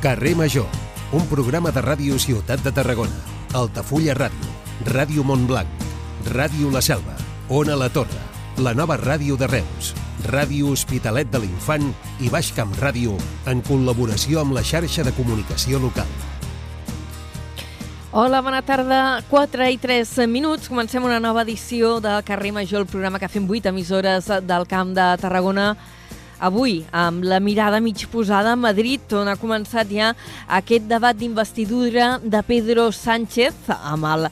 Carrer Major, un programa de ràdio Ciutat de Tarragona, Altafulla Ràdio, Ràdio Montblanc, Ràdio La Selva, Ona La Torre, la nova ràdio de Reus, Ràdio Hospitalet de l'Infant i Baix Camp Ràdio en col·laboració amb la xarxa de comunicació local. Hola, bona tarda. 4 i 3 minuts. Comencem una nova edició de Carrer Major, el programa que fem 8 emissores del Camp de Tarragona. Avui, amb la mirada mig posada a Madrid, on ha començat ja aquest debat d'investidura de Pedro Sánchez amb el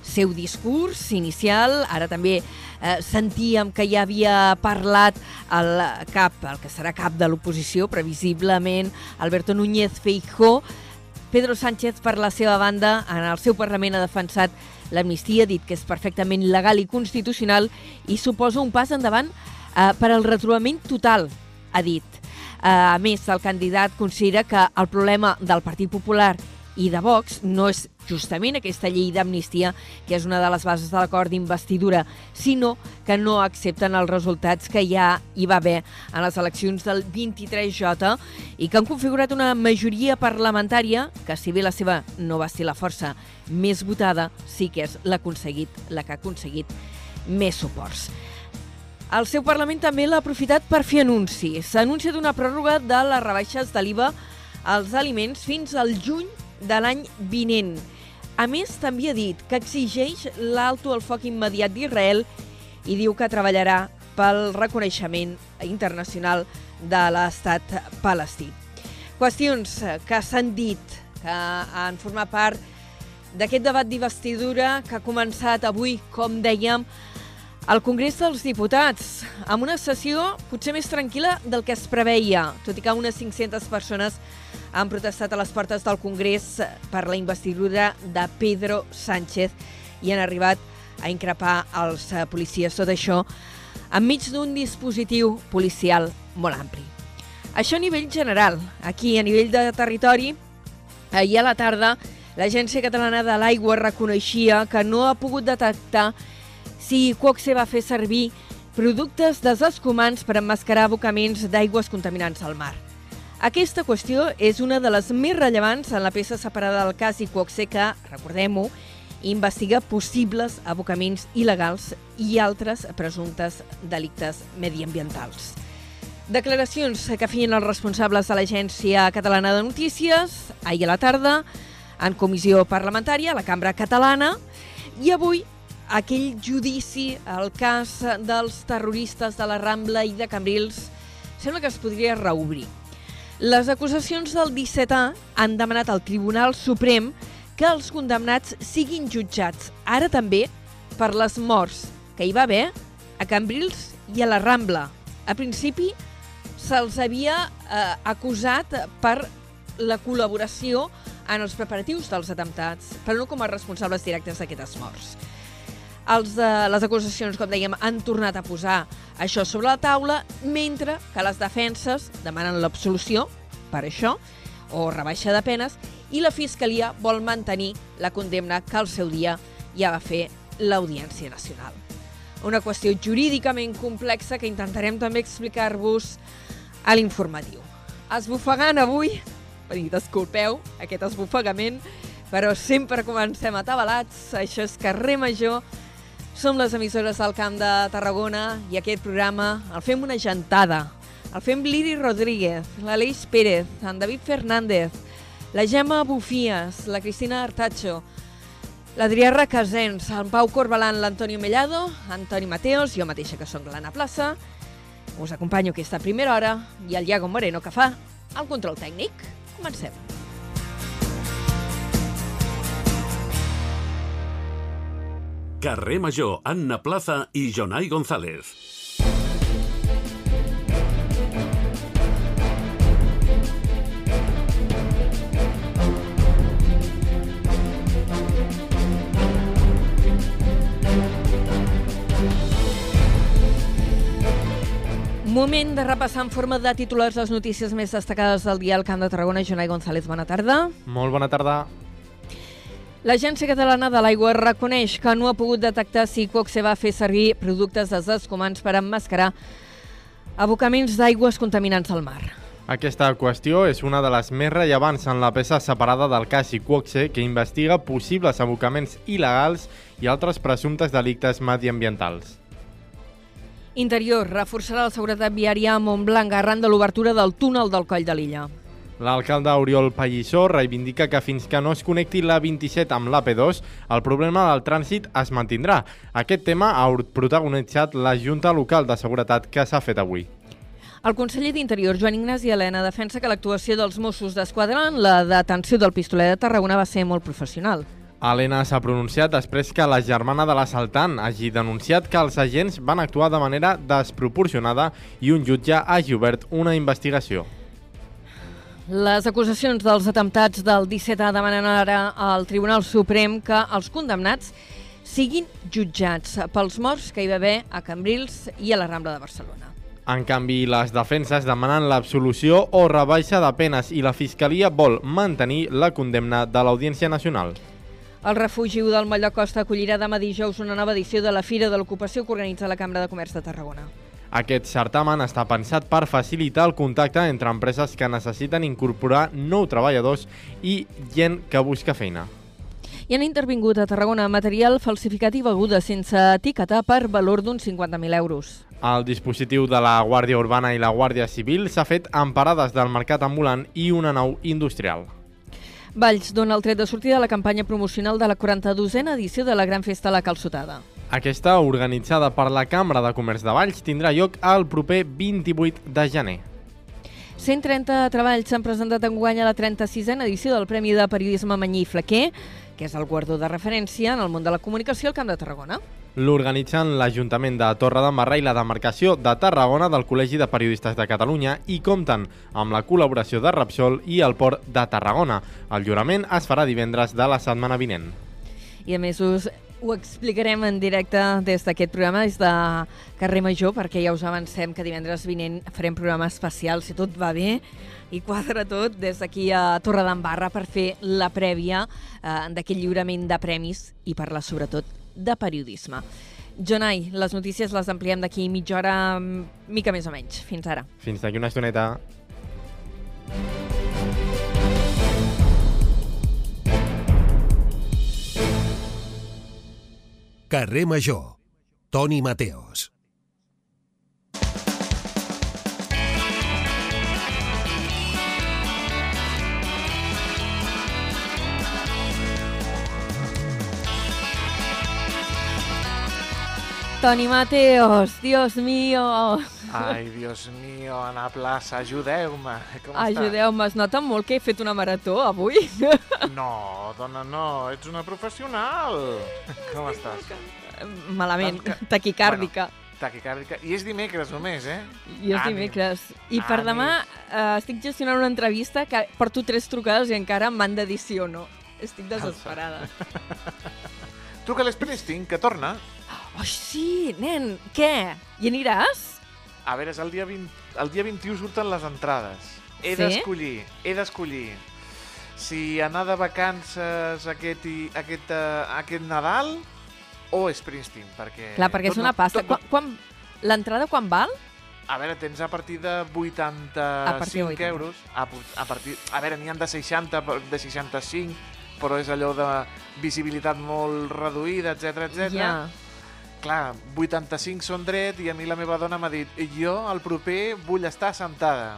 seu discurs inicial. Ara també eh, sentíem que ja havia parlat el cap, el que serà cap de l'oposició, previsiblement, Alberto Núñez Feijó, Pedro Sánchez, per la seva banda, en el seu Parlament ha defensat l'amnistia, ha dit que és perfectament legal i constitucional i suposa un pas endavant eh, per al retrobament total, ha dit. Eh, a més, el candidat considera que el problema del Partit Popular i de Vox no és justament aquesta llei d'amnistia, que és una de les bases de l'acord d'investidura, sinó que no accepten els resultats que ja hi va haver en les eleccions del 23J i que han configurat una majoria parlamentària que, si bé la seva no va ser la força més votada, sí que és aconseguit, la que ha aconseguit més suports. El seu Parlament també l'ha aprofitat per fer anuncis. S'anuncia d'una pròrroga de les rebaixes de l'IVA als aliments fins al juny de l'any vinent. A més, també ha dit que exigeix l'alto al foc immediat d'Israel i diu que treballarà pel reconeixement internacional de l'estat palestí. Qüestions que s'han dit, que han format part d'aquest debat d'investidura que ha començat avui, com dèiem, al Congrés dels Diputats, amb una sessió potser més tranquil·la del que es preveia, tot i que unes 500 persones han protestat a les portes del Congrés per la investidura de Pedro Sánchez i han arribat a increpar els policies. Tot això enmig d'un dispositiu policial molt ampli. Això a nivell general. Aquí, a nivell de territori, ahir a la tarda, l'Agència Catalana de l'Aigua reconeixia que no ha pogut detectar si Coxe va fer servir productes desescumants per emmascarar abocaments d'aigües contaminants al mar. Aquesta qüestió és una de les més rellevants en la peça separada del cas Iquoxe que, recordem-ho, investiga possibles abocaments il·legals i altres presumptes delictes mediambientals. Declaracions que feien els responsables de l'Agència Catalana de Notícies ahir a la tarda en comissió parlamentària a la Cambra Catalana i avui aquell judici, el cas dels terroristes de la Rambla i de Cambrils, sembla que es podria reobrir. Les acusacions del 17A han demanat al Tribunal Suprem que els condemnats siguin jutjats, ara també, per les morts que hi va haver a Cambrils i a la Rambla. A principi se'ls havia eh, acusat per la col·laboració en els preparatius dels atemptats, però no com a responsables directes d'aquestes morts. Els, de les acusacions, com dèiem, han tornat a posar això sobre la taula, mentre que les defenses demanen l'absolució per això, o rebaixa de penes, i la Fiscalia vol mantenir la condemna que al seu dia ja va fer l'Audiència Nacional. Una qüestió jurídicament complexa que intentarem també explicar-vos a l'informatiu. Esbufegant avui, i disculpeu aquest esbufegament, però sempre comencem atabalats, això és carrer major, som les emissores del Camp de Tarragona i aquest programa el fem una gentada. El fem l'Iri Rodríguez, l'Aleix Pérez, en David Fernández, la Gemma Bufies, la Cristina Artacho, l'Adrià Requesens, en Pau Corbalan, l'Antonio Mellado, Antoni Mateos, jo mateixa que sóc l'Anna Plaça. Us acompanyo aquesta primera hora i el Iago Moreno que fa el control tècnic. Comencem. Carrer Major, Anna Plaza i Jonai González. Moment de repassar en forma de titulars les notícies més destacades del dia al Camp de Tarragona. Jonai González, bona tarda. Molt bona tarda. L'Agència Catalana de l'Aigua reconeix que no ha pogut detectar si Coxe va fer servir productes desescomants per emmascarar abocaments d'aigües contaminants al mar. Aquesta qüestió és una de les més rellevants en la peça separada del cas Iquoxe que investiga possibles abocaments il·legals i altres presumptes delictes mediambientals. Interior reforçarà la seguretat viària a Montblanc arran de l'obertura del túnel del Coll de l'Illa. L'alcalde Oriol Pallissó reivindica que fins que no es connecti la 27 amb l'AP2, el problema del trànsit es mantindrà. Aquest tema ha protagonitzat la Junta Local de Seguretat que s'ha fet avui. El conseller d'Interior, Joan Ignasi Helena, defensa que l'actuació dels Mossos d'Esquadra en la detenció del pistoler de Tarragona va ser molt professional. Helena s'ha pronunciat després que la germana de l'assaltant hagi denunciat que els agents van actuar de manera desproporcionada i un jutge hagi obert una investigació. Les acusacions dels atemptats del 17 demanen ara al Tribunal Suprem que els condemnats siguin jutjats pels morts que hi va haver a Cambrils i a la Rambla de Barcelona. En canvi, les defenses demanen l'absolució o rebaixa de penes i la Fiscalia vol mantenir la condemna de l'Audiència Nacional. El refugi del de Costa acollirà demà dijous una nova edició de la Fira de l'Ocupació que organitza la Cambra de Comerç de Tarragona. Aquest certamen està pensat per facilitar el contacte entre empreses que necessiten incorporar nou treballadors i gent que busca feina. I han intervingut a Tarragona material falsificat i beguda sense etiquetar per valor d'uns 50.000 euros. El dispositiu de la Guàrdia Urbana i la Guàrdia Civil s'ha fet amb parades del mercat ambulant i una nau industrial. Valls dona el tret de sortida a la campanya promocional de la 42a edició de la Gran Festa a la Calçotada. Aquesta, organitzada per la Cambra de Comerç de Valls, tindrà lloc el proper 28 de gener. 130 treballs s'han presentat enguany a la 36a edició del Premi de Periodisme Manyí Flaquer, que és el guardó de referència en el món de la comunicació al Camp de Tarragona. L'organitzen l'Ajuntament de Torre d'Embarra i la demarcació de Tarragona del Col·legi de Periodistes de Catalunya i compten amb la col·laboració de Repsol i el Port de Tarragona. El jurament es farà divendres de la setmana vinent. I a més us ho explicarem en directe des d'aquest programa, des de Carrer Major, perquè ja us avancem que divendres vinent farem programa especial, si tot va bé, i quadra tot des d'aquí a Torre d'Embarra per fer la prèvia eh, d'aquest lliurament de premis i parlar sobretot de periodisme. Jonai, les notícies les ampliem d'aquí mitja hora, mica més o menys. Fins ara. Fins d'aquí una estoneta. Carrer Major. Toni Mateos. Toni Mateos, Dios mío. Ai, Dios mío, Ana Plaça, ajudeu-me. Ajudeu-me, es nota molt que he fet una marató avui. No, dona, no, ets una professional. Com estàs? Malament, Tanca- taquicàrdica. Taquicàrdica. I és dimecres només, eh? I és Ànim. dimecres. I per Ànim. demà eh, estic gestionant una entrevista que porto tres trucades i encara m'han de dir sí o no. Estic desesperada. Truca a l'Springsteen, que torna. Oh, sí, nen, què? Hi aniràs? A veure, és el dia, 20, el dia 21 surten les entrades. He Sí? d'escollir, he d'escollir si anar de vacances aquest, i, aquest, uh, aquest Nadal o Springsteen, perquè... Clar, perquè és una pasta. tot Quan, quan, L'entrada quan val? A veure, tens a partir de 85 A partir de 80. euros. A, a, partir, a veure, n'hi ha de 60, per- de 65, però és allò de visibilitat molt reduïda, etc etc. Ja. Clar, 85 són dret i a mi la meva dona m'ha dit jo el proper vull estar sentada.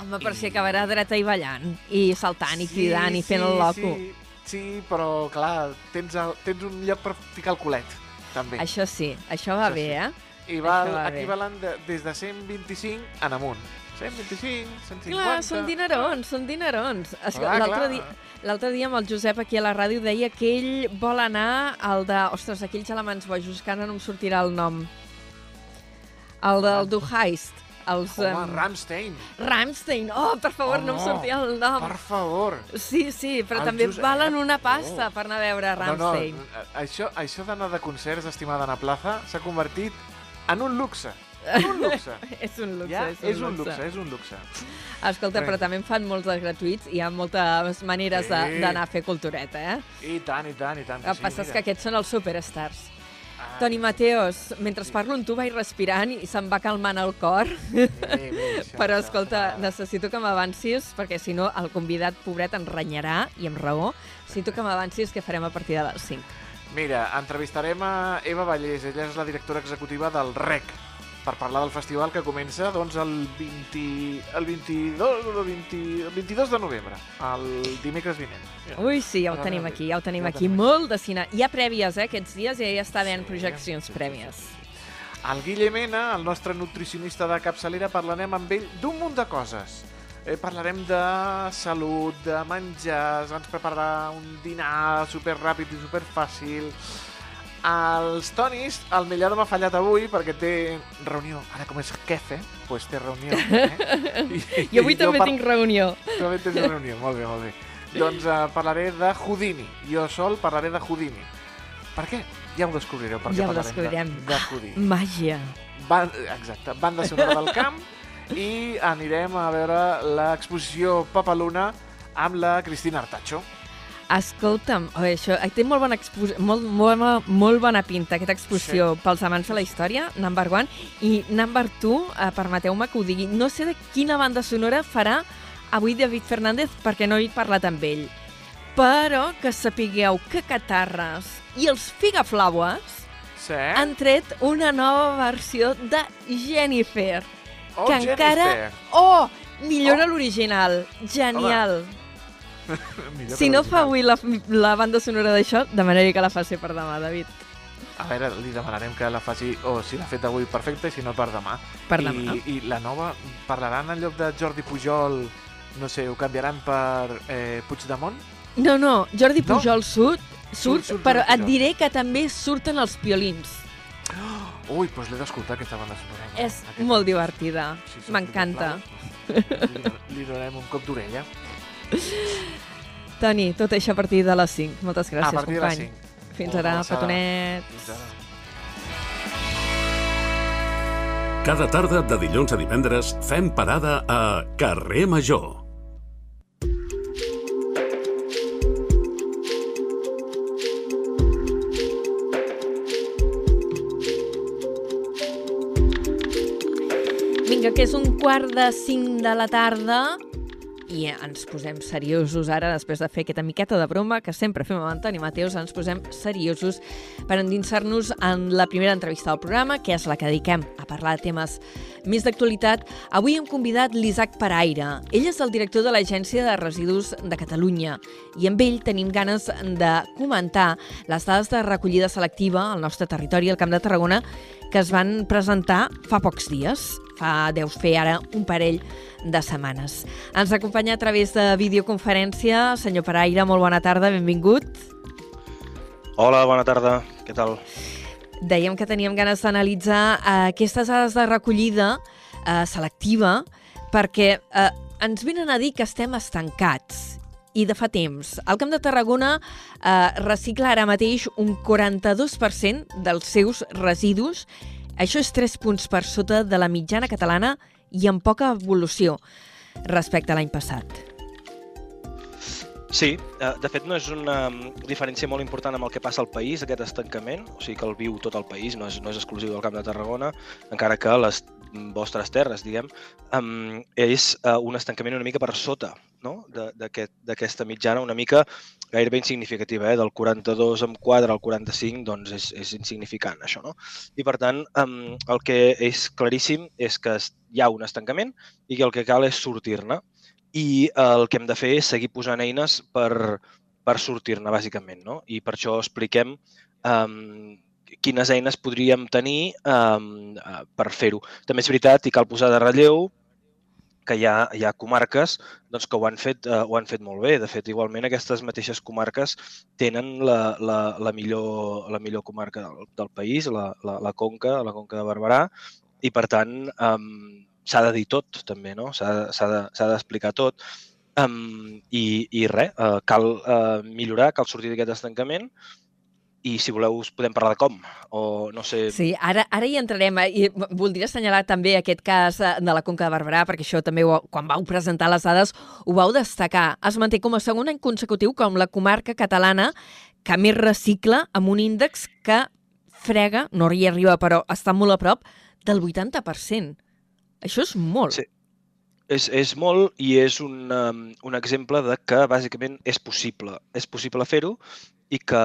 Home, per si I- acabarà dreta i ballant, i saltant, i cridant, i fent el loco. Sí, sí, però clar, tens, el, tens un lloc per ficar el culet, també. Això sí, això va Això bé, sí. eh? I val, va aquí bé. valen de, des de 125 en amunt. 125, 150... Clar, són dinerons, són dinerons. L'altre dia, l'altre dia amb el Josep aquí a la ràdio deia que ell vol anar al de... Ostres, aquells alemans bojos, que ara no em sortirà el nom. El del Du Heist. Els, Home, em, Ramstein, Rammstein. Oh, per favor, Oh, no em no. sortia el nom. per favor. Sí, sí, però El també Josep. valen una pasta Oh. per anar a veure Rammstein. No, no, això, això d'anar de concerts, estimada Ana Plaza, s'ha convertit en un luxe. Un luxe. És un luxe, ja? és un, luxe, és un luxe. Escolta, però també en fan molts de gratuïts i hi ha moltes maneres de- Sí. d'anar a fer cultureta, eh? I tant, i tant, i tant. El que sí, passa és que aquests són els superstars. Toni Mateos, mentre parlo amb tu vaig respirant i se'm va calmant el cor, Bé, bé, això, però escolta, això. necessito que m'avancis, perquè si no el convidat pobret ens renyarà, i amb raó, necessito que m'avancis què farem a partir de les 5. Mira, entrevistarem a Eva Vallès, ella és la directora executiva del REC, per parlar del festival que comença doncs, el, 20, el, 22, el, 20, el 22 de novembre, el dimecres vinent. Ui, sí, ja ho tenim aquí, ja ho tenim ja aquí, tenim molt de cine. Hi ha prèvies, eh, aquests dies, ja hi està havent Sí, projeccions sí, sí, prèvies. sí, sí. El Guille Mena, el nostre nutricionista de capçalera, parlarem amb ell d'un munt de coses. Eh, parlarem de salut, de menjars, ens prepararà un dinar super ràpid i super fàcil. Els Tonis, el Millado m'ha fallat avui perquè té reunió. Ara com és jefe, doncs té reunió. Eh? I, I avui jo també par- tinc reunió. Tu també tens reunió, molt bé, molt bé. Doncs uh, parlaré de Houdini. Jo sol parlaré de Houdini. Per què? Ja ho descobrireu, per Ja ho descobrirem. de, de Houdini. Màgia. Ban exacte, banda sonora del camp i anirem a veure l'exposició Papaluna amb la Cristina Artacho. Escolta'm, oh, això té molt bona, molt, molt, molt bona pinta, aquesta exposició sí. pels amants de la història, number one, i number two, eh, permeteu-me que ho digui, no sé de quina banda sonora farà avui David Fernández perquè no he parlat amb ell, però que sapigueu que Catarres i els Figaflaues Sí? han tret una nova versió de Jennifer, Oh, que encara... Jennifer. Oh, millora Oh. l'original. Genial. Millor Si no fa avui la, la banda sonora d'això, demanaria que la faci per demà, David. A veure, li demanarem que la faci, o si l'ha fet avui, perfecte, i si no, per demà. Per I, demà. I la nova, parlaran en lloc de Jordi Pujol, no sé, ho canviaran per eh, Puigdemont? No, no, Jordi No? Pujol surt, surt, Surt, surt però et diré que també surten els piolins. Ui, doncs l'he d'escoltar, aquesta banda sonora. És Aquesta- molt divertida. Sí, sí, M'encanta. Li, li donarem un cop d'orella. Toni, tot això a partir de les 5. Moltes gràcies, a partir de les company. 5. Fins ara, abraçada. petonet. Fins ara. Cada tarda de dilluns a divendres fem parada a Carrer Major. Vinga, que és un quart de 5 de la tarda i ens posem seriosos ara, després de fer aquesta miqueta de broma que sempre fem amb Antoni Mateus, ens posem seriosos per endinsar-nos en la primera entrevista del programa, que és la que dediquem a parlar de temes més d'actualitat. Avui hem convidat l'Isaac Paraire. Ell és el director de l'Agència de Residus de Catalunya i amb ell tenim ganes de comentar les dades de recollida selectiva al nostre territori, al Camp de Tarragona, que es van presentar fa pocs dies, fa, deus fer ara un parell de setmanes. Ens acompanya a través de videoconferència. Senyor Paraire, molt bona tarda, benvingut. Hola, bona tarda. Què tal? Dèiem que teníem ganes d'analitzar eh, aquestes dades de recollida eh, selectiva perquè eh, ens venen a dir que estem estancats i de fa temps. El Camp de Tarragona eh, recicla ara mateix un 42% dels seus residus. Això és 3 punts per sota de la mitjana catalana i amb poca evolució respecte a l'any passat. Sí, eh, de fet no és una mm, diferència molt important amb el que passa al país, aquest estancament, o sigui que el viu tot el país, no és, no és exclusiu del Camp de Tarragona, encara que les vostres terres, diguem, um, és uh, un estancament una mica per sota no? d'aquesta mitjana, una mica gairebé insignificativa, eh? del 42 amb 4 al 45, doncs és, és insignificant això, no? I per tant, um, el que és claríssim és que hi ha un estancament i que el que cal és sortir-ne i eh, el que hem de fer és seguir posant eines per, per sortir-ne, bàsicament. No? I per això expliquem um, quines eines podríem tenir um, per fer-ho. També és veritat, i cal posar de relleu, que hi ha, hi ha comarques doncs, que ho han, fet, uh, ho han fet molt bé. De fet, igualment, aquestes mateixes comarques tenen la, la, la, millor, la millor comarca del, del país, la, la, la Conca, la Conca de Barberà, i per tant um, s'ha de dir tot, també, no? S'ha s'ha de- d'explicar tot. Um, i, I res, uh, cal uh, millorar, cal sortir d'aquest estancament i si voleu us podem parlar de com, o no sé... Sí, ara, ara hi entrarem. eh, I voldria assenyalar també aquest cas eh, de la Conca de Barberà, perquè això també, ho, quan vau presentar les dades, ho vau destacar. Es manté com a segon any consecutiu com la comarca catalana que més recicla amb un índex que frega, no hi arriba però està molt a prop, del 80%. Això és molt. Sí. És, és molt i és un, um, un exemple de que bàsicament és possible. És possible fer-ho i que,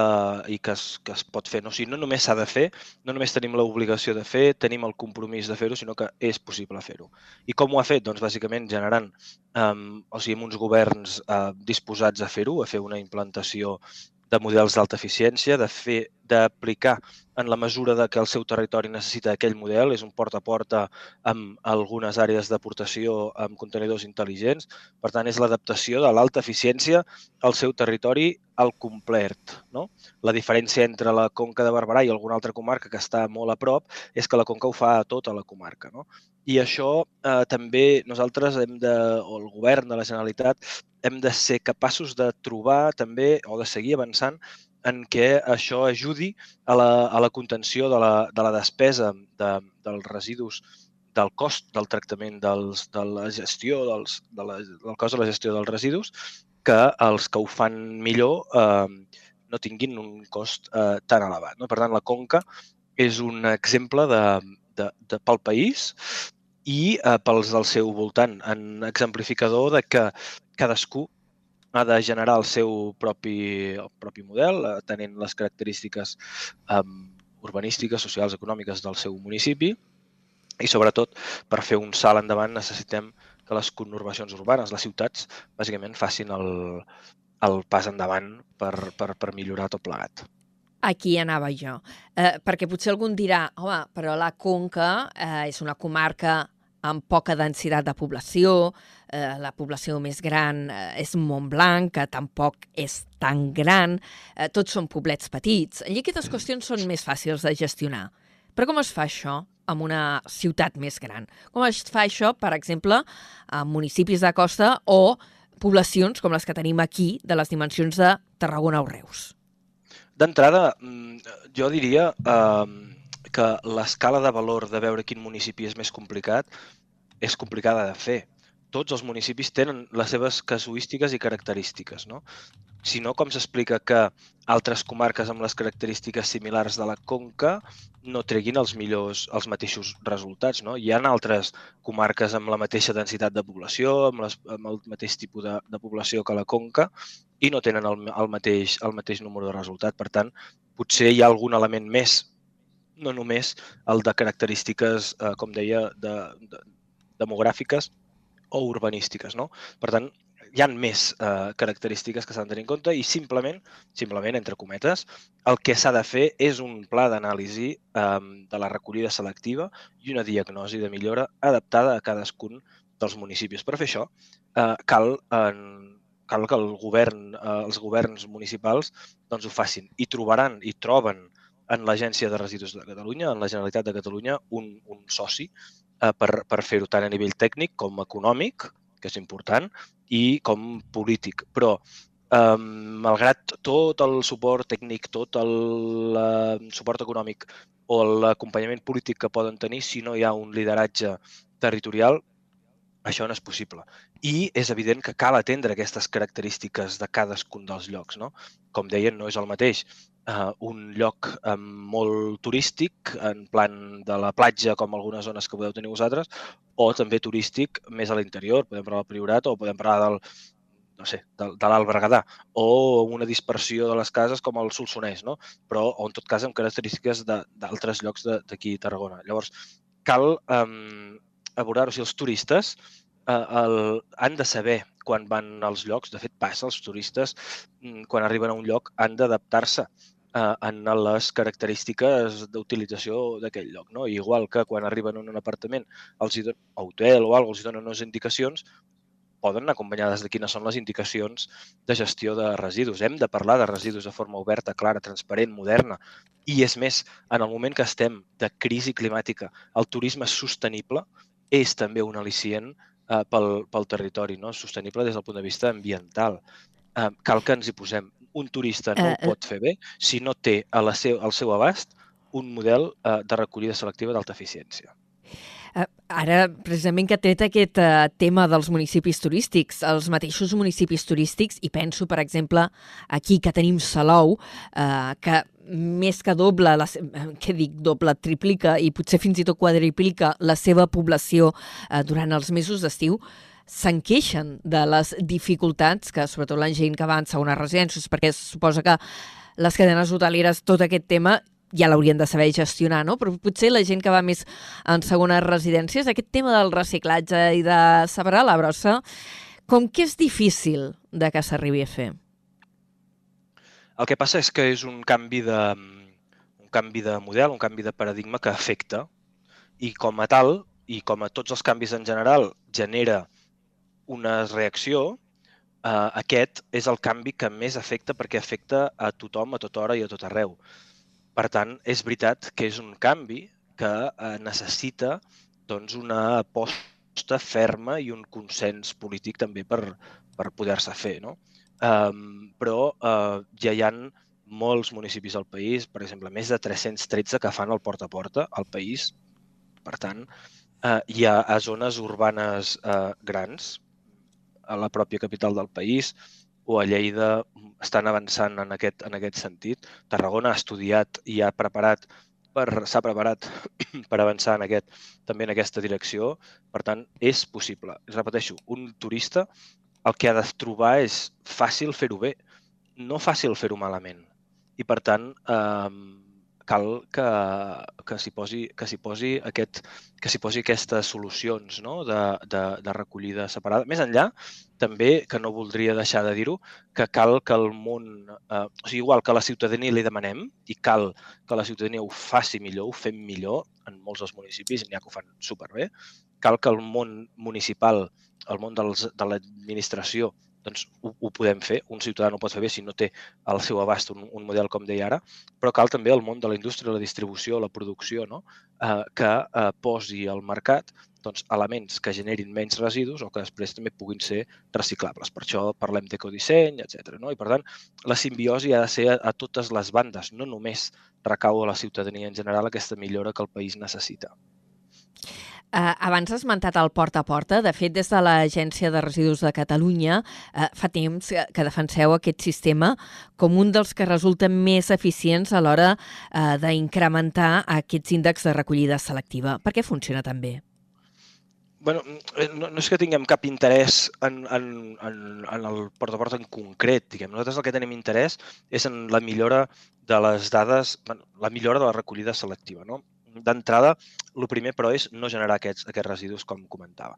i que, es, que es pot fer. No? O sigui, no només s'ha de fer, no només tenim l'obligació de fer, tenim el compromís de fer-ho, sinó que és possible fer-ho. I com ho ha fet? Doncs bàsicament generant, um, o sigui, uns governs uh, disposats a fer-ho, a fer una implantació de models d'alta eficiència, de fer d'aplicar en la mesura de que el seu territori necessita aquell model, és un porta a porta amb algunes àrees d'aportació amb contenidors intel·ligents. Per tant, és l'adaptació de l'alta eficiència al seu territori al complet. No? La diferència entre la Conca de Barberà i alguna altra comarca que està molt a prop és que la Conca ho fa a tota la comarca. No? I això eh, també nosaltres hem de, o el govern de la Generalitat, hem de ser capaços de trobar també o de seguir avançant en què això ajudi a la, a la contenció de la, de la despesa de, dels residus del cost del tractament dels, de la gestió dels, de la, del cost de la gestió dels residus que els que ho fan millor eh, no tinguin un cost eh, tan elevat. No? Per tant, la Conca és un exemple de, de, de, pel país i eh, pels del seu voltant, en exemplificador de que cadascú ha de generar el seu propi, el propi model, eh, tenint les característiques eh, urbanístiques, socials, econòmiques del seu municipi i sobretot per fer un salt endavant necessitem que les conurbacions urbanes, les ciutats, bàsicament facin el, el pas endavant per, per, per millorar tot plegat. Aquí anava jo, eh, perquè potser algun dirà, home, però la Conca eh, és una comarca amb poca densitat de població, eh, la població més gran eh, és Montblanc, que tampoc és tan gran, eh, tots són poblets petits, allí aquestes qüestions són més fàcils de gestionar. Però com es fa això en una ciutat més gran? Com es fa això, per exemple, en municipis de costa o poblacions com les que tenim aquí, de les dimensions de Tarragona o Reus? D'entrada, mm, jo diria eh, que l'escala de valor de veure quin municipi és més complicat és complicada de fer. Tots els municipis tenen les seves casuístiques i característiques, no? Si no, com s'explica que altres comarques amb les característiques similars de la Conca no treguin els millors, els mateixos resultats, no? Hi ha altres comarques amb la mateixa densitat de població, amb, les, amb el mateix tipus de, de població que la Conca i no tenen el, el, mateix, el mateix número de resultat. Per tant, potser hi ha algun element més no només el de característiques, eh, com deia, de, de, demogràfiques o urbanístiques. No? Per tant, hi han més eh, característiques que s'han de tenir en compte i simplement, simplement entre cometes, el que s'ha de fer és un pla d'anàlisi eh, de la recollida selectiva i una diagnosi de millora adaptada a cadascun dels municipis. Per fer això, eh, cal, en, cal que el govern, eh, els governs municipals doncs, ho facin i trobaran i troben en l'Agència de Residus de Catalunya, en la Generalitat de Catalunya, un, un soci eh, per, per fer-ho tant a nivell tècnic com econòmic, que és important, i com polític. Però, eh, malgrat tot el suport tècnic, tot el eh, suport econòmic o l'acompanyament polític que poden tenir, si no hi ha un lideratge territorial, això no és possible. I és evident que cal atendre aquestes característiques de cadascun dels llocs. No? Com deien, no és el mateix uh, un lloc um, molt turístic, en plan de la platja, com algunes zones que podeu tenir vosaltres, o també turístic més a l'interior. Podem parlar del Priorat o podem parlar del, no sé, de, de l'Alt Berguedà, o una dispersió de les cases com el Solsonès, no? però o en tot cas amb característiques d'altres llocs d'aquí a Tarragona. Llavors, cal um, abordar-ho. O sigui, els turistes eh, el, han de saber quan van als llocs, de fet passa, els turistes mm, quan arriben a un lloc han d'adaptar-se eh, en les característiques d'utilització d'aquell lloc. No? Igual que quan arriben en un apartament els hi donen, a hotel o alguna els hi donen unes indicacions, poden anar acompanyades de quines són les indicacions de gestió de residus. Hem de parlar de residus de forma oberta, clara, transparent, moderna. I és més, en el moment que estem de crisi climàtica, el turisme sostenible és també un al·licient eh, pel, pel territori, no? sostenible des del punt de vista ambiental. Eh, cal que ens hi posem un turista no uh, ho pot fer bé si no té a la seu, al seu abast un model uh, de recollida selectiva d'alta eficiència. Ara, precisament que ha tret aquest uh, tema dels municipis turístics, els mateixos municipis turístics, i penso, per exemple, aquí que tenim Salou, uh, que més que doble, la, què dic, doble, triplica i potser fins i tot quadriplica la seva població eh, durant els mesos d'estiu, se'n queixen de les dificultats que, sobretot la gent que va en segones residències, perquè suposa que les cadenes hoteleres, tot aquest tema, ja l'haurien de saber gestionar, no? Però potser la gent que va més en segones residències, aquest tema del reciclatge i de separar la brossa, com que és difícil de que s'arribi a fer? El que passa és que és un canvi de, un canvi de model, un canvi de paradigma que afecta i com a tal, i com a tots els canvis en general, genera una reacció, eh, aquest és el canvi que més afecta perquè afecta a tothom, a tota hora i a tot arreu. Per tant, és veritat que és un canvi que eh, necessita doncs, una aposta ferma i un consens polític també per, per poder-se fer. No? Um, però uh, ja hi han molts municipis al país, per exemple, més de 313 que fan el porta a porta al país. Per tant, uh, hi ha a zones urbanes uh, grans, a la pròpia capital del país, o a Lleida estan avançant en aquest, en aquest sentit. Tarragona ha estudiat i ha preparat per s'ha preparat per avançar en aquest, també en aquesta direcció. Per tant, és possible. Repeteixo, un turista el que ha de trobar és fàcil fer-ho bé, no fàcil fer-ho malament. I per tant, eh, cal que, que s'hi posi, que posi, aquest, que posi aquestes solucions no? de, de, de recollida separada. Més enllà, també, que no voldria deixar de dir-ho, que cal que el món, eh, o sigui, igual que la ciutadania li demanem i cal que la ciutadania ho faci millor, ho fem millor, en molts dels municipis n'hi ha que ho fan superbé, cal que el món municipal el món dels, de l'administració doncs ho, ho podem fer. Un ciutadà no pot fer bé si no té al seu abast un, un model com deia ara, però cal també el món de la indústria, la distribució, la producció, no? eh, que eh, posi al mercat doncs, elements que generin menys residus o que després també puguin ser reciclables. Per això parlem d'ecodisseny, etc. No? I per tant, la simbiosi ha de ser a, a totes les bandes, no només recau a la ciutadania en general aquesta millora que el país necessita. Eh, abans has esmentat el porta a porta. De fet, des de l'Agència de Residus de Catalunya eh, fa temps que defenseu aquest sistema com un dels que resulta més eficients a l'hora eh, d'incrementar aquests índexs de recollida selectiva. Per què funciona tan bé? bueno, eh, no, no és que tinguem cap interès en, en, en, en el porta a porta en concret. Diguem. Nosaltres el que tenim interès és en la millora de les dades, bueno, la millora de la recollida selectiva. No? D'entrada, el primer, però, és no generar aquests, aquests residus, com comentava.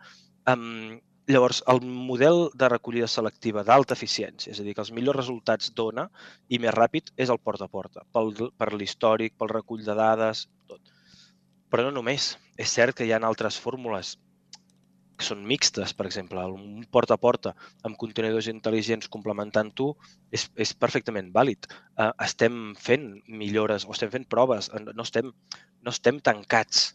Um, llavors, el model de recollida selectiva d'alta eficiència, és a dir, que els millors resultats dona i més ràpid, és el porta a porta, pel, per l'històric, pel recull de dades, tot. Però no només. És cert que hi ha altres fórmules que són mixtes, per exemple, un porta a porta amb contenidors intel·ligents complementant-ho és, és perfectament vàlid. Uh, estem fent millores o estem fent proves, no estem, no estem tancats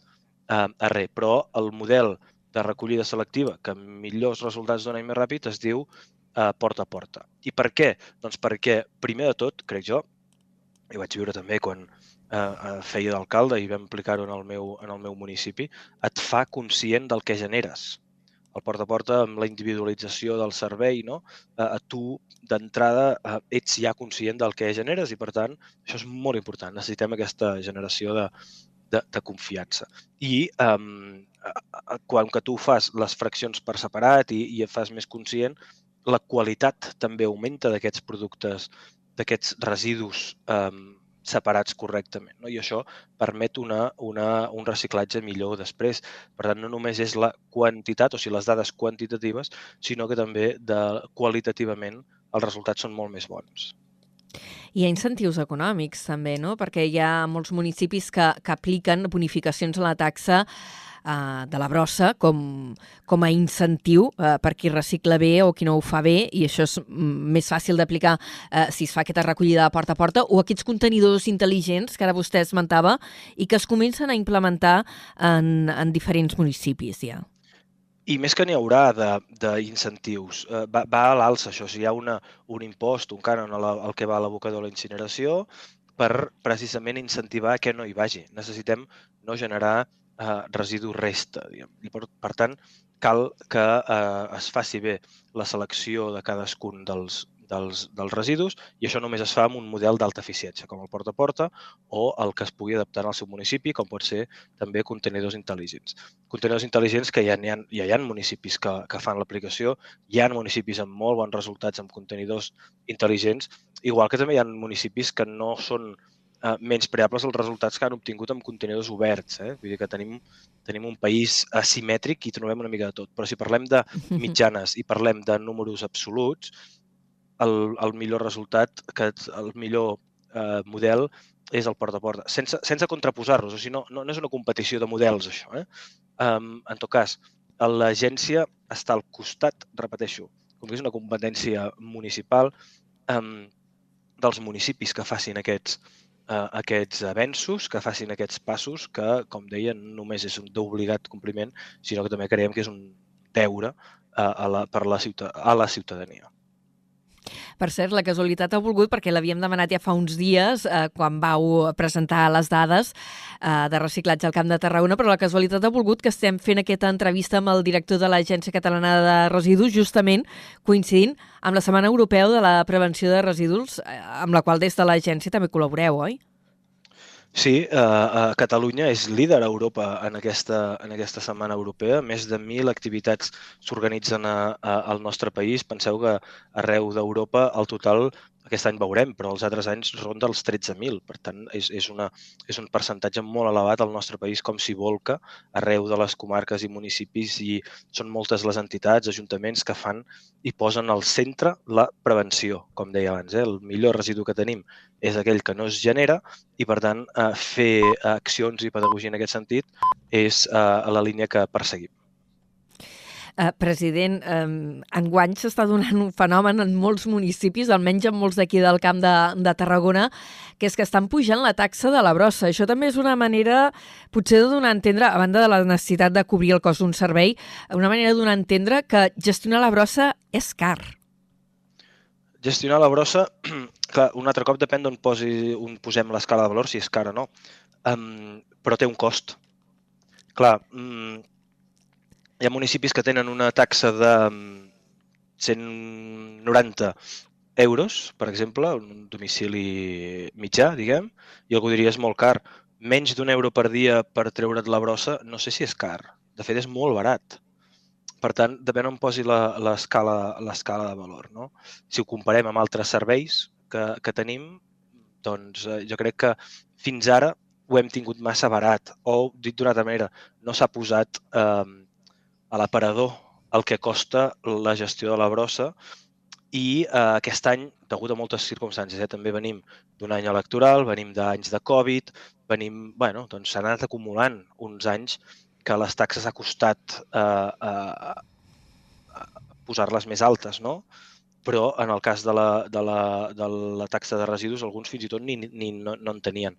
uh, a res, però el model de recollida selectiva que millors resultats dona i més ràpid es diu uh, porta a porta. I per què? Doncs perquè, primer de tot, crec jo, i vaig viure també quan uh, feia d'alcalde i vam aplicar-ho en, el meu, en el meu municipi, et fa conscient del que generes el porta a porta amb la individualització del servei, no? Eh, tu d'entrada eh, ets ja conscient del que generes i per tant això és molt important. Necessitem aquesta generació de, de, de confiança. I um, quan que tu fas les fraccions per separat i, i et fas més conscient, la qualitat també augmenta d'aquests productes, d'aquests residus um, separats correctament. No? I això permet una, una, un reciclatge millor després. Per tant, no només és la quantitat, o sigui, les dades quantitatives, sinó que també de, qualitativament els resultats són molt més bons. Hi ha incentius econòmics també, no? Perquè hi ha molts municipis que, que apliquen bonificacions a la taxa eh, de la brossa com, com a incentiu eh, per qui recicla bé o qui no ho fa bé i això és mm, més fàcil d'aplicar eh, si es fa aquesta recollida de porta a porta o aquests contenidors intel·ligents que ara vostè esmentava i que es comencen a implementar en, en diferents municipis ja. I més que n'hi haurà d'incentius, eh, va, va a l'alça això. Sigui, hi ha una, un impost, un cànon al que va a l'abocador de la incineració per precisament incentivar que no hi vagi. Necessitem no generar eh, residu resta. Diguem. I per, per tant, cal que eh, es faci bé la selecció de cadascun dels, dels, dels residus i això només es fa amb un model d'alta eficiència, com el porta a porta o el que es pugui adaptar al seu municipi, com pot ser també contenidors intel·ligents. Contenidors intel·ligents que ja hi ha, ja hi ha municipis que, que fan l'aplicació, hi ha municipis amb molt bons resultats amb contenidors intel·ligents, igual que també hi ha municipis que no són eh, menys preables els resultats que han obtingut amb contenidors oberts. Eh? Vull dir que tenim, tenim un país asimètric i trobem una mica de tot. Però si parlem de mitjanes i parlem de números absoluts, el, el millor resultat, que el millor eh, model és el porta a porta, sense, sense contraposar-los. O sigui, no, no, no és una competició de models, això. Eh? Um, en tot cas, l'agència està al costat, repeteixo, com que és una competència municipal, um, dels municipis que facin aquests, uh, aquests avenços, que facin aquests passos, que, com deia, no només és un d'obligat compliment, sinó que també creiem que és un deure uh, a la, per la ciutat, a la ciutadania. Per cert, la casualitat ha volgut, perquè l'havíem demanat ja fa uns dies, eh, quan vau presentar les dades eh, de reciclatge al Camp de Tarragona, però la casualitat ha volgut que estem fent aquesta entrevista amb el director de l'Agència Catalana de Residus, justament coincidint amb la Setmana Europea de la Prevenció de Residus, eh, amb la qual des de l'agència també col·laboreu, oi? Sí, eh, uh, Catalunya és líder a Europa en aquesta, en aquesta setmana europea. Més de 1.000 activitats s'organitzen al nostre país. Penseu que arreu d'Europa el total aquest any veurem, però els altres anys ronda els 13.000. Per tant, és, és, una, és un percentatge molt elevat al nostre país, com si volca arreu de les comarques i municipis i són moltes les entitats, ajuntaments que fan i posen al centre la prevenció, com deia abans. Eh? El millor residu que tenim és aquell que no es genera i, per tant, eh, fer accions i pedagogia en aquest sentit és eh, la línia que perseguim. Eh, president, eh, enguany s'està donant un fenomen en molts municipis, almenys en molts d'aquí del camp de, de Tarragona, que és que estan pujant la taxa de la brossa. Això també és una manera, potser de donar a entendre, a banda de la necessitat de cobrir el cost d'un servei, una manera de donar a entendre que gestionar la brossa és car. Gestionar la brossa, clar, un altre cop depèn d'on on posem l'escala de valor, si és cara o no, um, però té un cost. Clar, um, hi ha municipis que tenen una taxa de 190 mm, euros, per exemple, un domicili mitjà, diguem, i algú diria és molt car. Menys d'un euro per dia per treure't la brossa, no sé si és car. De fet, és molt barat. Per tant, depèn on posi l'escala de valor. No? Si ho comparem amb altres serveis que, que tenim, doncs eh, jo crec que fins ara ho hem tingut massa barat. O, dit d'una altra manera, no s'ha posat eh, a l'aparador el que costa la gestió de la brossa i eh, aquest any, degut a moltes circumstàncies, eh, també venim d'un any electoral, venim d'anys de Covid, venim, bueno, doncs s'han anat acumulant uns anys que les taxes ha costat eh, eh, posar-les més altes, no? Però en el cas de la, de, la, de la taxa de residus, alguns fins i tot ni, ni no, no en tenien.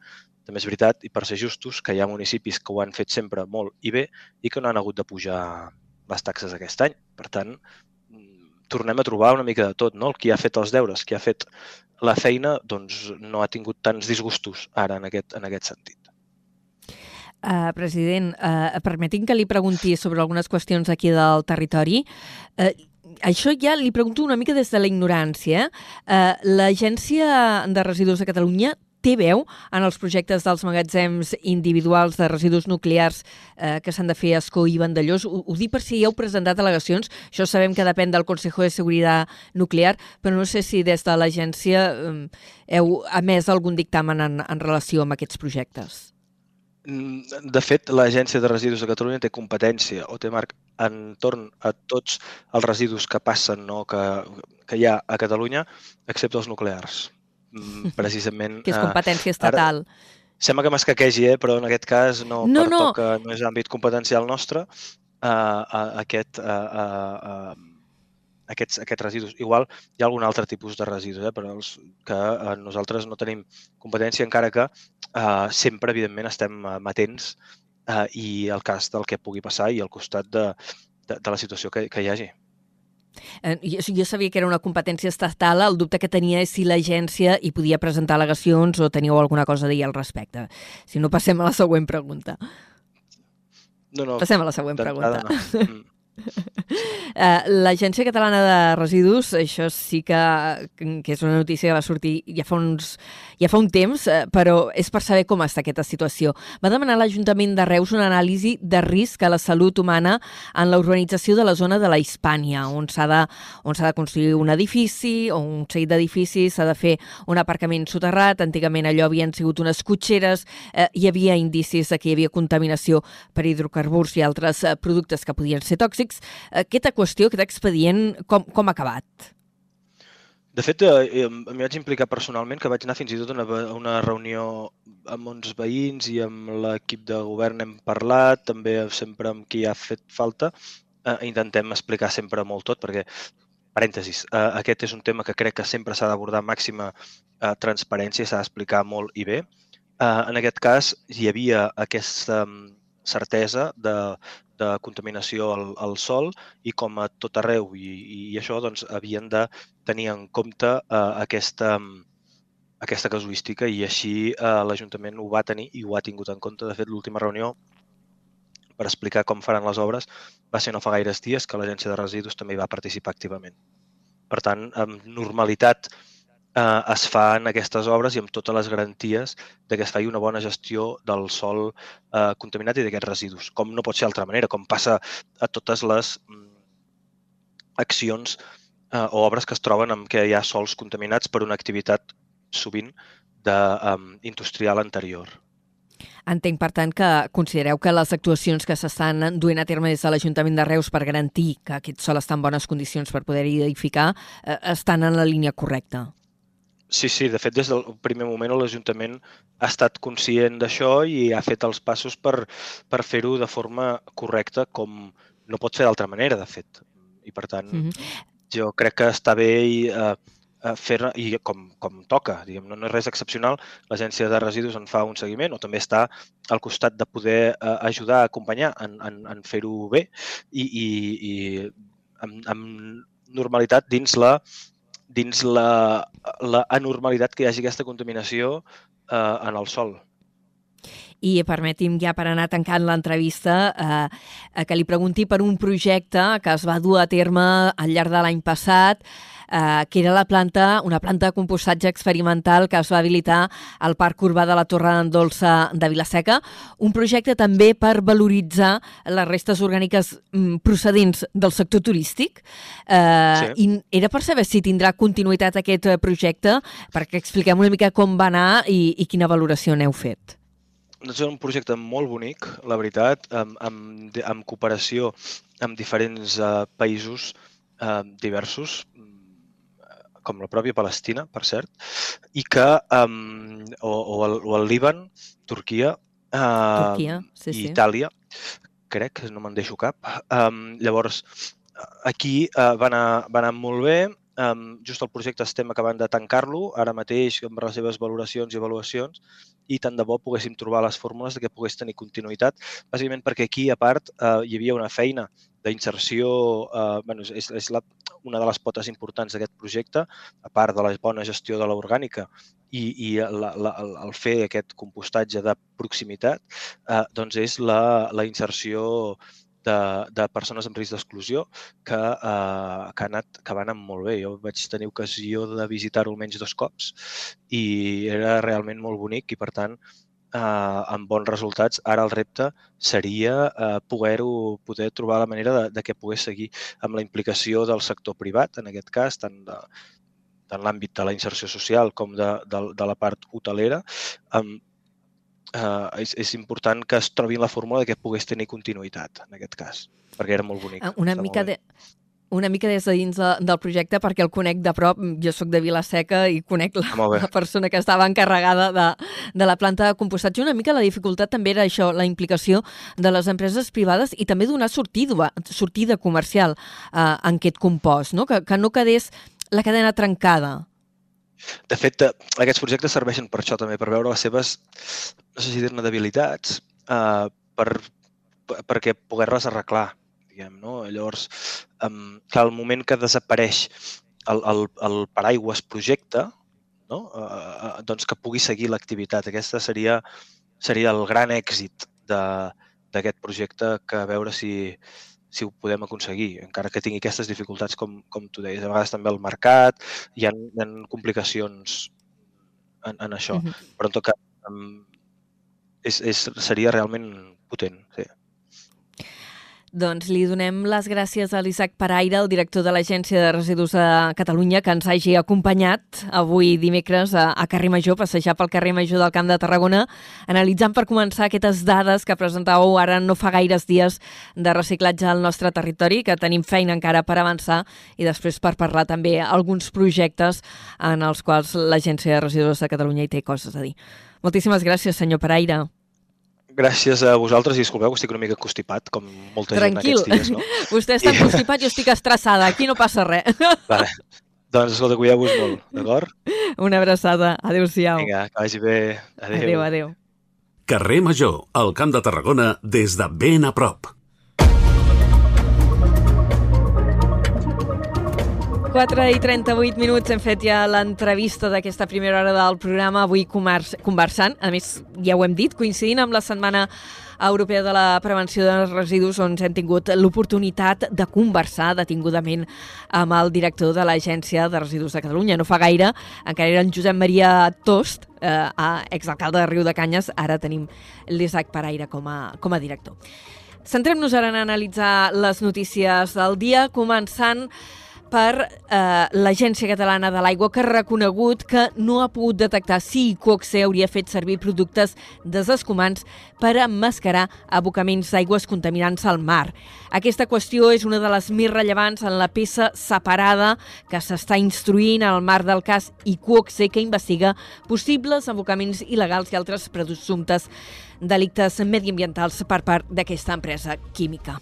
També és veritat, i per ser justos, que hi ha municipis que ho han fet sempre molt i bé i que no han hagut de pujar les taxes aquest any. Per tant, mm, tornem a trobar una mica de tot, no? El qui ha fet els deures, qui ha fet la feina, doncs no ha tingut tants disgustos ara en aquest, en aquest sentit. Uh, president, uh, permetin que li pregunti sobre algunes qüestions aquí del territori. Uh, això ja li pregunto una mica des de la ignorància. Uh, L'Agència de Residus de Catalunya té veu en els projectes dels magatzems individuals de residus nuclears eh, que s'han de fer a Escó i Vandellós. Ho, ho dic per si heu presentat al·legacions. Això sabem que depèn del Consejo de Seguridad Nuclear, però no sé si des de l'agència eh, heu emès algun dictamen en, en relació amb aquests projectes. Mm, de fet, l'Agència de Residus de Catalunya té competència o té marc entorn a tots els residus que passen no, que, que hi ha a Catalunya, excepte els nuclears. Mm, precisament... que és competència estatal. Ara, sembla que m'escaquegi, eh? però en aquest cas no, no pertoca, no. no és àmbit competencial nostre, uh, uh, aquest, uh, uh, uh, aquests, aquests residus. Igual hi ha algun altre tipus de residus, eh? però els que uh, nosaltres no tenim competència, encara que uh, sempre, evidentment, estem matents uh, i el cas del que pugui passar i al costat de, de, de la situació que, que hi hagi. Eh, jo, jo sabia que era una competència estatal, el dubte que tenia és si l'agència hi podia presentar al·legacions o teníeu alguna cosa a dir al respecte. Si no, passem a la següent pregunta. No, no. Passem a la següent pregunta. No. Mm. Uh, L'Agència Catalana de Residus, això sí que, que és una notícia que va sortir ja fa, uns, ja fa un temps, uh, però és per saber com està aquesta situació. Va demanar a l'Ajuntament de Reus una anàlisi de risc a la salut humana en la urbanització de la zona de la Hispània, on s'ha de, on de construir un edifici o un seguit d'edificis, s'ha de fer un aparcament soterrat, antigament allò havien sigut unes cotxeres, uh, hi havia indicis que hi havia contaminació per hidrocarburs i altres uh, productes que podien ser tòxics. Aquesta qüestió, aquest expedient, com, com ha acabat? De fet, eh, em vaig implicar personalment, que vaig anar fins i tot a una, a una reunió amb uns veïns i amb l'equip de govern hem parlat, també sempre amb qui ha fet falta. Eh, intentem explicar sempre molt tot, perquè, parèntesis, eh, aquest és un tema que crec que sempre s'ha d'abordar màxima eh, transparència, s'ha d'explicar molt i bé. Eh, en aquest cas, hi havia aquesta certesa de, de contaminació al, al sol i com a tot arreu i, i això doncs, havien de tenir en compte eh, aquesta, aquesta casuística i així eh, l'Ajuntament ho va tenir i ho ha tingut en compte. De fet, l'última reunió per explicar com faran les obres va ser no fa gaires dies que l'Agència de Residus també hi va participar activament. Per tant, amb normalitat eh, es fan aquestes obres i amb totes les garanties de que es faci una bona gestió del sol eh, contaminat i d'aquests residus, com no pot ser d'altra manera, com passa a totes les mm, accions eh, o obres que es troben amb què hi ha sols contaminats per una activitat sovint de, um, industrial anterior. Entenc, per tant, que considereu que les actuacions que s'estan duent a terme des de l'Ajuntament de Reus per garantir que aquest sol està en bones condicions per poder edificar eh, estan en la línia correcta. Sí, sí, de fet, des del primer moment l'Ajuntament ha estat conscient d'això i ha fet els passos per, per fer-ho de forma correcta, com no pot ser d'altra manera, de fet. I, per tant, mm -hmm. jo crec que està bé i, eh, fer i com, com toca, diguem, no, no és res excepcional, l'Agència de Residus en fa un seguiment o també està al costat de poder eh, ajudar, acompanyar en, en, en fer-ho bé i, i, i amb, amb normalitat dins la dins la, la anormalitat que hi hagi aquesta contaminació eh, en el sol. I permeti'm ja per anar tancant l'entrevista eh, que li pregunti per un projecte que es va dur a terme al llarg de l'any passat eh, que era la planta, una planta de compostatge experimental que es va habilitar al Parc Urbà de la Torre d'en Dolça de Vilaseca, un projecte també per valoritzar les restes orgàniques mm, procedents del sector turístic. Eh, sí. I era per saber si tindrà continuïtat aquest eh, projecte, perquè expliquem una mica com va anar i, i quina valoració n'heu fet. És un projecte molt bonic, la veritat, amb, amb, amb cooperació amb diferents uh, països uh, diversos, com la pròpia Palestina, per cert, i que, um, o, o, el, o el Líban, Turquia, uh, Turquia sí, i sí. Itàlia, crec, no me'n deixo cap. Um, llavors, aquí uh, va, anar, va anar molt bé, um, just el projecte estem acabant de tancar-lo, ara mateix amb les seves valoracions i avaluacions, i tant de bo poguéssim trobar les fórmules de que pogués tenir continuïtat, bàsicament perquè aquí, a part, uh, hi havia una feina d'inserció, eh, bueno, és, és la, una de les potes importants d'aquest projecte, a part de la bona gestió de l'orgànica i, i la, la, el fer aquest compostatge de proximitat, eh, doncs és la, la inserció de, de persones amb risc d'exclusió que, eh, que, anat, que va anar molt bé. Jo vaig tenir ocasió de visitar-ho almenys dos cops i era realment molt bonic i, per tant, eh, amb bons resultats. Ara el repte seria eh, poder-ho poder trobar la manera de, de que pogués seguir amb la implicació del sector privat, en aquest cas, tant de, tant l'àmbit de la inserció social com de, de, de la part hotelera, um, eh, és, és important que es trobi la fórmula de que pogués tenir continuïtat, en aquest cas, perquè era molt bonic. Ah, una mica de, una mica des de dins de, del projecte perquè el conec de prop. Jo sóc de Vilaseca i conec la, ah, la persona que estava encarregada de, de la planta de compostatge. Una mica la dificultat també era això, la implicació de les empreses privades i també donar sortida, sortida comercial eh, en aquest compost, no? Que, que no quedés la cadena trencada. De fet, eh, aquests projectes serveixen per això també, per veure les seves, no sé si dir-ne, debilitats, eh, per, perquè poder-les arreglar diguem, no? Llavors, um, que al moment que desapareix el, el, el paraigües projecte, no? Uh, doncs que pugui seguir l'activitat. Aquesta seria, seria el gran èxit d'aquest projecte que a veure si, si ho podem aconseguir, encara que tingui aquestes dificultats, com, com tu deies. A vegades també el mercat, hi ha, hi ha complicacions en, en això. Mhm. Però en tot cas, um, és, és, seria realment potent. Sí. Doncs li donem les gràcies a l'Isaac Paraire, el director de l'Agència de Residus de Catalunya, que ens hagi acompanyat avui dimecres a, a Carrer Major, passejar pel carrer Major del Camp de Tarragona, analitzant per començar aquestes dades que presentàveu ara no fa gaires dies de reciclatge al nostre territori, que tenim feina encara per avançar, i després per parlar també alguns projectes en els quals l'Agència de Residus de Catalunya hi té coses a dir. Moltíssimes gràcies, senyor Paraire. Gràcies a vosaltres i disculpeu que estic una mica constipat, com molta Tranquil. gent aquests dies, no? Vostè està constipat, jo estic estressada. Aquí no passa res. Vale. Doncs escolta, cuideu-vos molt, d'acord? Una abraçada. Adéu-siau. Vinga, que vagi bé. Adéu. Adéu, adéu. Carrer Major, al Camp de Tarragona, des de ben a prop. 4 i 38 minuts hem fet ja l'entrevista d'aquesta primera hora del programa, avui conversant, a més ja ho hem dit, coincidint amb la Setmana Europea de la Prevenció de Residus, on hem tingut l'oportunitat de conversar detingudament amb el director de l'Agència de Residus de Catalunya. No fa gaire, encara era en Josep Maria Tost, eh, exalcalde de Riu de Canyes, ara tenim l'Isaac Paraire com a, com a director. Centrem-nos ara en analitzar les notícies del dia, començant per eh, l'Agència Catalana de l'Aigua, que ha reconegut que no ha pogut detectar si Icoxe hauria fet servir productes desescumants per emmascarar abocaments d'aigües contaminants al mar. Aquesta qüestió és una de les més rellevants en la peça separada que s'està instruint al marc del cas Icoxe, que investiga possibles abocaments il·legals i altres presumptes delictes mediambientals per part d'aquesta empresa química.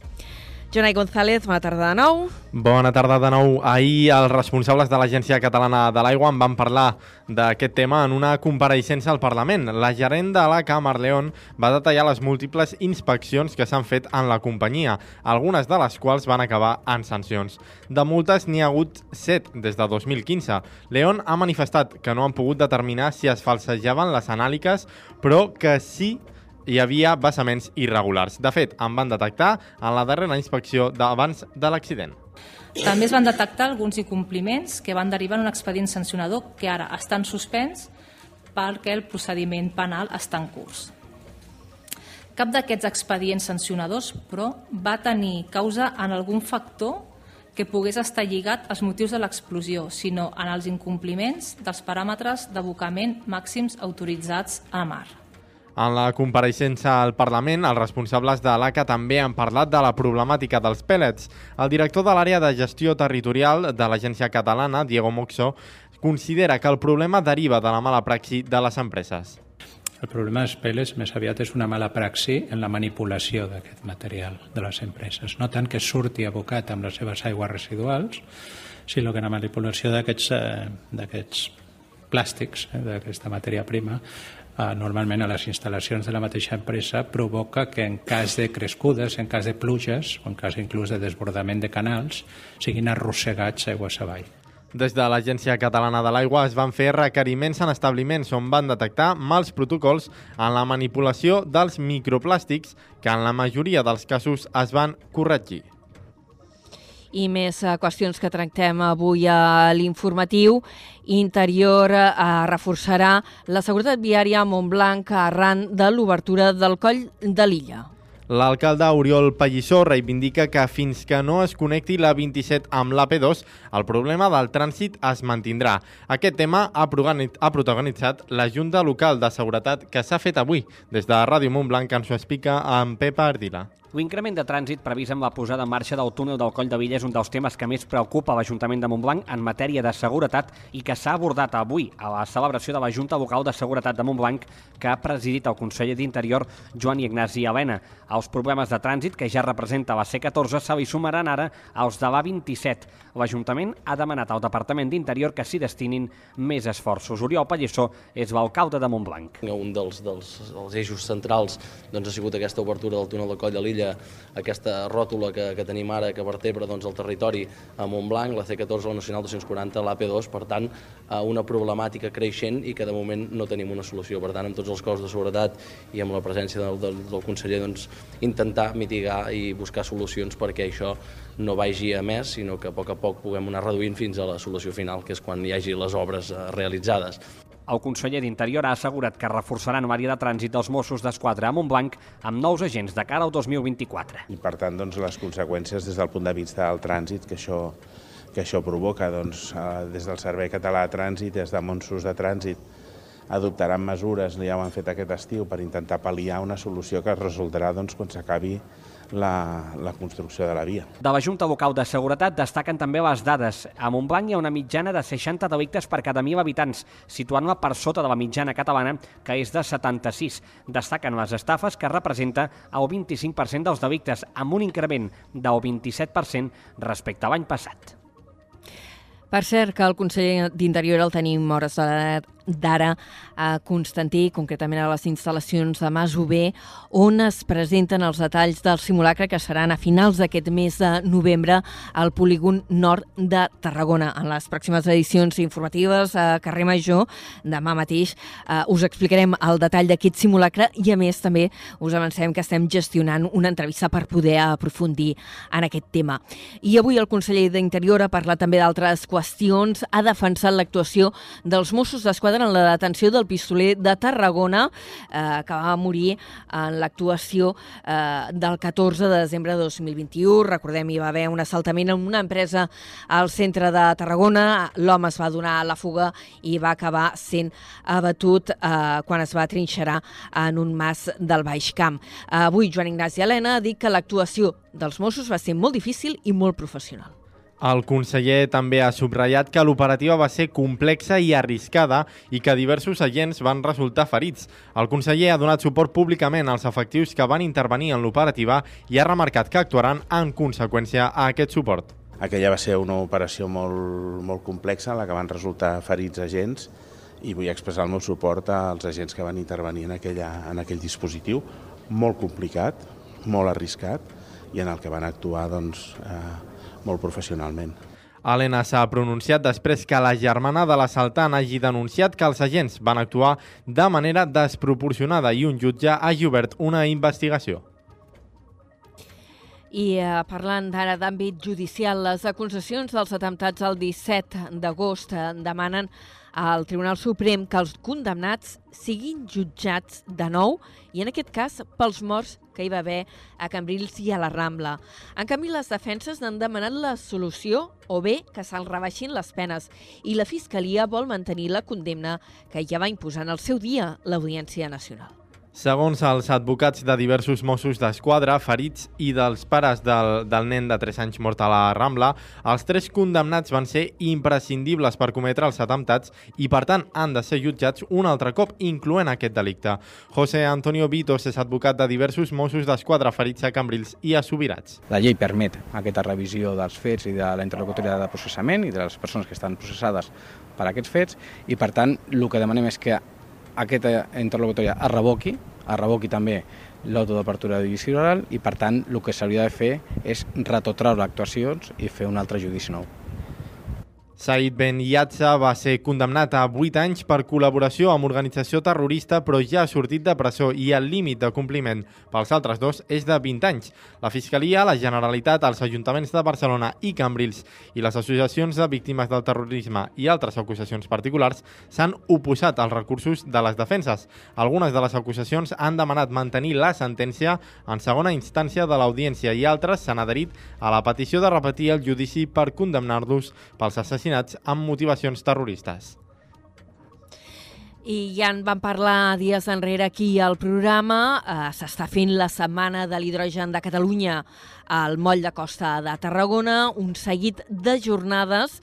Jonai González, bona tarda de nou. Bona tarda de nou. Ahir els responsables de l'Agència Catalana de l'Aigua en van parlar d'aquest tema en una compareixença al Parlament. La gerent de la Camar León va detallar les múltiples inspeccions que s'han fet en la companyia, algunes de les quals van acabar en sancions. De multes n'hi ha hagut 7 des de 2015. León ha manifestat que no han pogut determinar si es falsejaven les anàliques, però que sí hi havia vessaments irregulars. De fet, en van detectar en la darrera inspecció d'abans de l'accident. També es van detectar alguns incompliments que van derivar en un expedient sancionador que ara estan suspens perquè el procediment penal està en curs. Cap d'aquests expedients sancionadors, però, va tenir causa en algun factor que pogués estar lligat als motius de l'explosió, sinó en els incompliments dels paràmetres d'abocament màxims autoritzats a mar. En la compareixença al Parlament, els responsables de l'ACA també han parlat de la problemàtica dels pèl·lets. El director de l'àrea de gestió territorial de l'Agència Catalana, Diego Moxó, considera que el problema deriva de la mala praxi de les empreses. El problema dels pèl·lets més aviat és una mala praxi en la manipulació d'aquest material de les empreses. No tant que surti abocat amb les seves aigües residuals, sinó que la manipulació d'aquests eh, plàstics, eh, d'aquesta matèria prima, normalment a les instal·lacions de la mateixa empresa provoca que en cas de crescudes, en cas de pluges o en cas inclús de desbordament de canals siguin arrossegats aigües avall. Des de l'Agència Catalana de l'Aigua es van fer requeriments en establiments on van detectar mals protocols en la manipulació dels microplàstics que en la majoria dels casos es van corregir i més uh, qüestions que tractem avui a l'informatiu. Interior uh, reforçarà la seguretat viària a Montblanc arran de l'obertura del coll de l'illa. L'alcalde Oriol Pallissó reivindica que fins que no es connecti la 27 amb l'AP2, el problema del trànsit es mantindrà. Aquest tema ha protagonitzat la Junta Local de Seguretat que s'ha fet avui. Des de Ràdio Montblanc ens ho explica en Pepa Ardila. L'increment de trànsit previst amb la posada en marxa del túnel del Coll de Villa és un dels temes que més preocupa l'Ajuntament de Montblanc en matèria de seguretat i que s'ha abordat avui a la celebració de la Junta Local de Seguretat de Montblanc que ha presidit el conseller d'Interior Joan Ignasi Helena. Els problemes de trànsit que ja representa la C14 se li sumaran ara als de l'A27. L'Ajuntament ha demanat al Departament d'Interior que s'hi destinin més esforços. Oriol Pallissó és l'alcalde de Montblanc. Un dels, dels els eixos centrals doncs, ha sigut aquesta obertura del túnel del Coll de l'Illa Cruïlla, aquesta ròtula que, que tenim ara que vertebra doncs, el territori a Montblanc, la C14, la Nacional 240, l'AP2, per tant, una problemàtica creixent i que de moment no tenim una solució. Per tant, amb tots els cossos de seguretat i amb la presència del, del, del conseller, doncs, intentar mitigar i buscar solucions perquè això no vagi a més, sinó que a poc a poc puguem anar reduint fins a la solució final, que és quan hi hagi les obres eh, realitzades. El conseller d'Interior ha assegurat que reforçaran l'àrea de trànsit dels Mossos d'Esquadra a Montblanc amb nous agents de cara al 2024. I per tant, doncs, les conseqüències des del punt de vista del trànsit que això, que això provoca, doncs, eh, des del Servei Català de Trànsit, des de Mossos de Trànsit, adoptaran mesures, ja ho han fet aquest estiu, per intentar pal·liar una solució que resultarà doncs, quan s'acabi la, la construcció de la via. De la Junta Local de Seguretat destaquen també les dades. A Montblanc hi ha una mitjana de 60 delictes per cada 1.000 habitants, situant-la per sota de la mitjana catalana, que és de 76. Destaquen les estafes, que representa el 25% dels delictes, amb un increment del 27% respecte a l'any passat. Per cert, que el conseller d'Interior el tenim hores d'ara a Constantí, concretament a les instal·lacions de Mas UB, on es presenten els detalls del simulacre que seran a finals d'aquest mes de novembre al polígon nord de Tarragona. En les pròximes edicions informatives a Carrer Major, demà mateix, eh, us explicarem el detall d'aquest simulacre i, a més, també us avancem que estem gestionant una entrevista per poder aprofundir en aquest tema. I avui el conseller d'Interior ha parlat també d'altres qüestions, ha defensat l'actuació dels Mossos d'Esquadra en la detenció del pistoler de Tarragona, eh, que va morir en l'actuació eh, del 14 de desembre de 2021. Recordem, hi va haver un assaltament en una empresa al centre de Tarragona. L'home es va donar a la fuga i va acabar sent abatut eh, quan es va trinxerar en un mas del Baix Camp. Eh, avui Joan Ignasi Helena ha dit que l'actuació dels Mossos va ser molt difícil i molt professional. El conseller també ha subratllat que l'operativa va ser complexa i arriscada i que diversos agents van resultar ferits. El conseller ha donat suport públicament als efectius que van intervenir en l'operativa i ha remarcat que actuaran en conseqüència a aquest suport. Aquella va ser una operació molt, molt complexa en la que van resultar ferits agents i vull expressar el meu suport als agents que van intervenir en, aquella, en aquell dispositiu molt complicat, molt arriscat i en el que van actuar doncs, eh, molt professionalment. Helena s'ha pronunciat després que la germana de l'assaltant hagi denunciat que els agents van actuar de manera desproporcionada i un jutge hagi obert una investigació. I eh, parlant d'ara d'àmbit judicial, les acusacions dels atemptats el 17 d'agost eh, demanen al Tribunal Suprem que els condemnats siguin jutjats de nou i en aquest cas pels morts que hi va haver a Cambrils i a la Rambla. En canvi, les defenses n'han demanat la solució o bé que se'ls rebaixin les penes i la Fiscalia vol mantenir la condemna que ja va imposar en el seu dia l'Audiència Nacional. Segons els advocats de diversos Mossos d'Esquadra, ferits i dels pares del, del nen de 3 anys mort a la Rambla, els tres condemnats van ser imprescindibles per cometre els atemptats i, per tant, han de ser jutjats un altre cop, incloent aquest delicte. José Antonio Vitos és advocat de diversos Mossos d'Esquadra ferits a Cambrils i a Subirats. La llei permet aquesta revisió dels fets i de la interlocutòria de processament i de les persones que estan processades per aquests fets i, per tant, el que demanem és que aquesta interlocutòria es revoqui, es revoqui també l'auto d'apertura de judici oral i, per tant, el que s'hauria de fer és retotreure actuacions i fer un altre judici nou. Said Ben Yatza va ser condemnat a 8 anys per col·laboració amb organització terrorista, però ja ha sortit de presó i el límit de compliment pels altres dos és de 20 anys. La Fiscalia, la Generalitat, els ajuntaments de Barcelona i Cambrils i les associacions de víctimes del terrorisme i altres acusacions particulars s'han oposat als recursos de les defenses. Algunes de les acusacions han demanat mantenir la sentència en segona instància de l'audiència i altres s'han adherit a la petició de repetir el judici per condemnar-los pels assassinats assassinats amb motivacions terroristes. I ja en vam parlar dies enrere aquí al programa. Eh, S'està fent la Setmana de l'Hidrogen de Catalunya al Moll de Costa de Tarragona, un seguit de jornades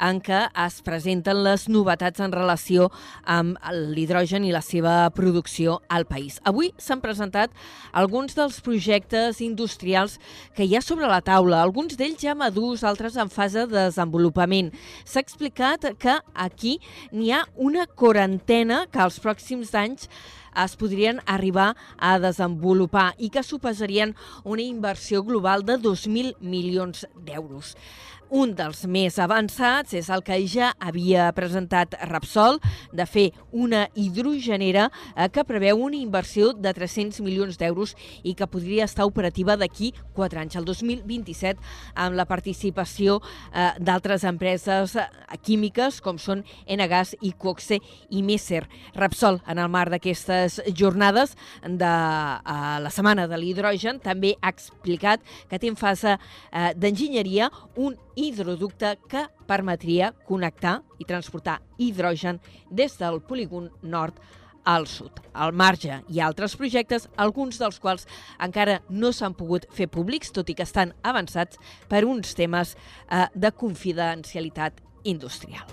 en què es presenten les novetats en relació amb l'hidrogen i la seva producció al país. Avui s'han presentat alguns dels projectes industrials que hi ha sobre la taula, alguns d'ells ja madurs, altres en fase de desenvolupament. S'ha explicat que aquí n'hi ha una quarantena que els pròxims anys es podrien arribar a desenvolupar i que suposarien una inversió global de 2.000 milions d'euros. Un dels més avançats és el que ja havia presentat Repsol, de fer una hidrogenera eh, que preveu una inversió de 300 milions d'euros i que podria estar operativa d'aquí 4 anys, el 2027, amb la participació eh, d'altres empreses eh, químiques com són Enagas i Coxe i Messer. Repsol, en el marc d'aquestes jornades de la Setmana de l'Hidrogen, també ha explicat que té en fase d'enginyeria un hidroducte que permetria connectar i transportar hidrogen des del polígon nord al sud. Al marge hi ha altres projectes, alguns dels quals encara no s'han pogut fer públics, tot i que estan avançats per uns temes eh, de confidencialitat industrial.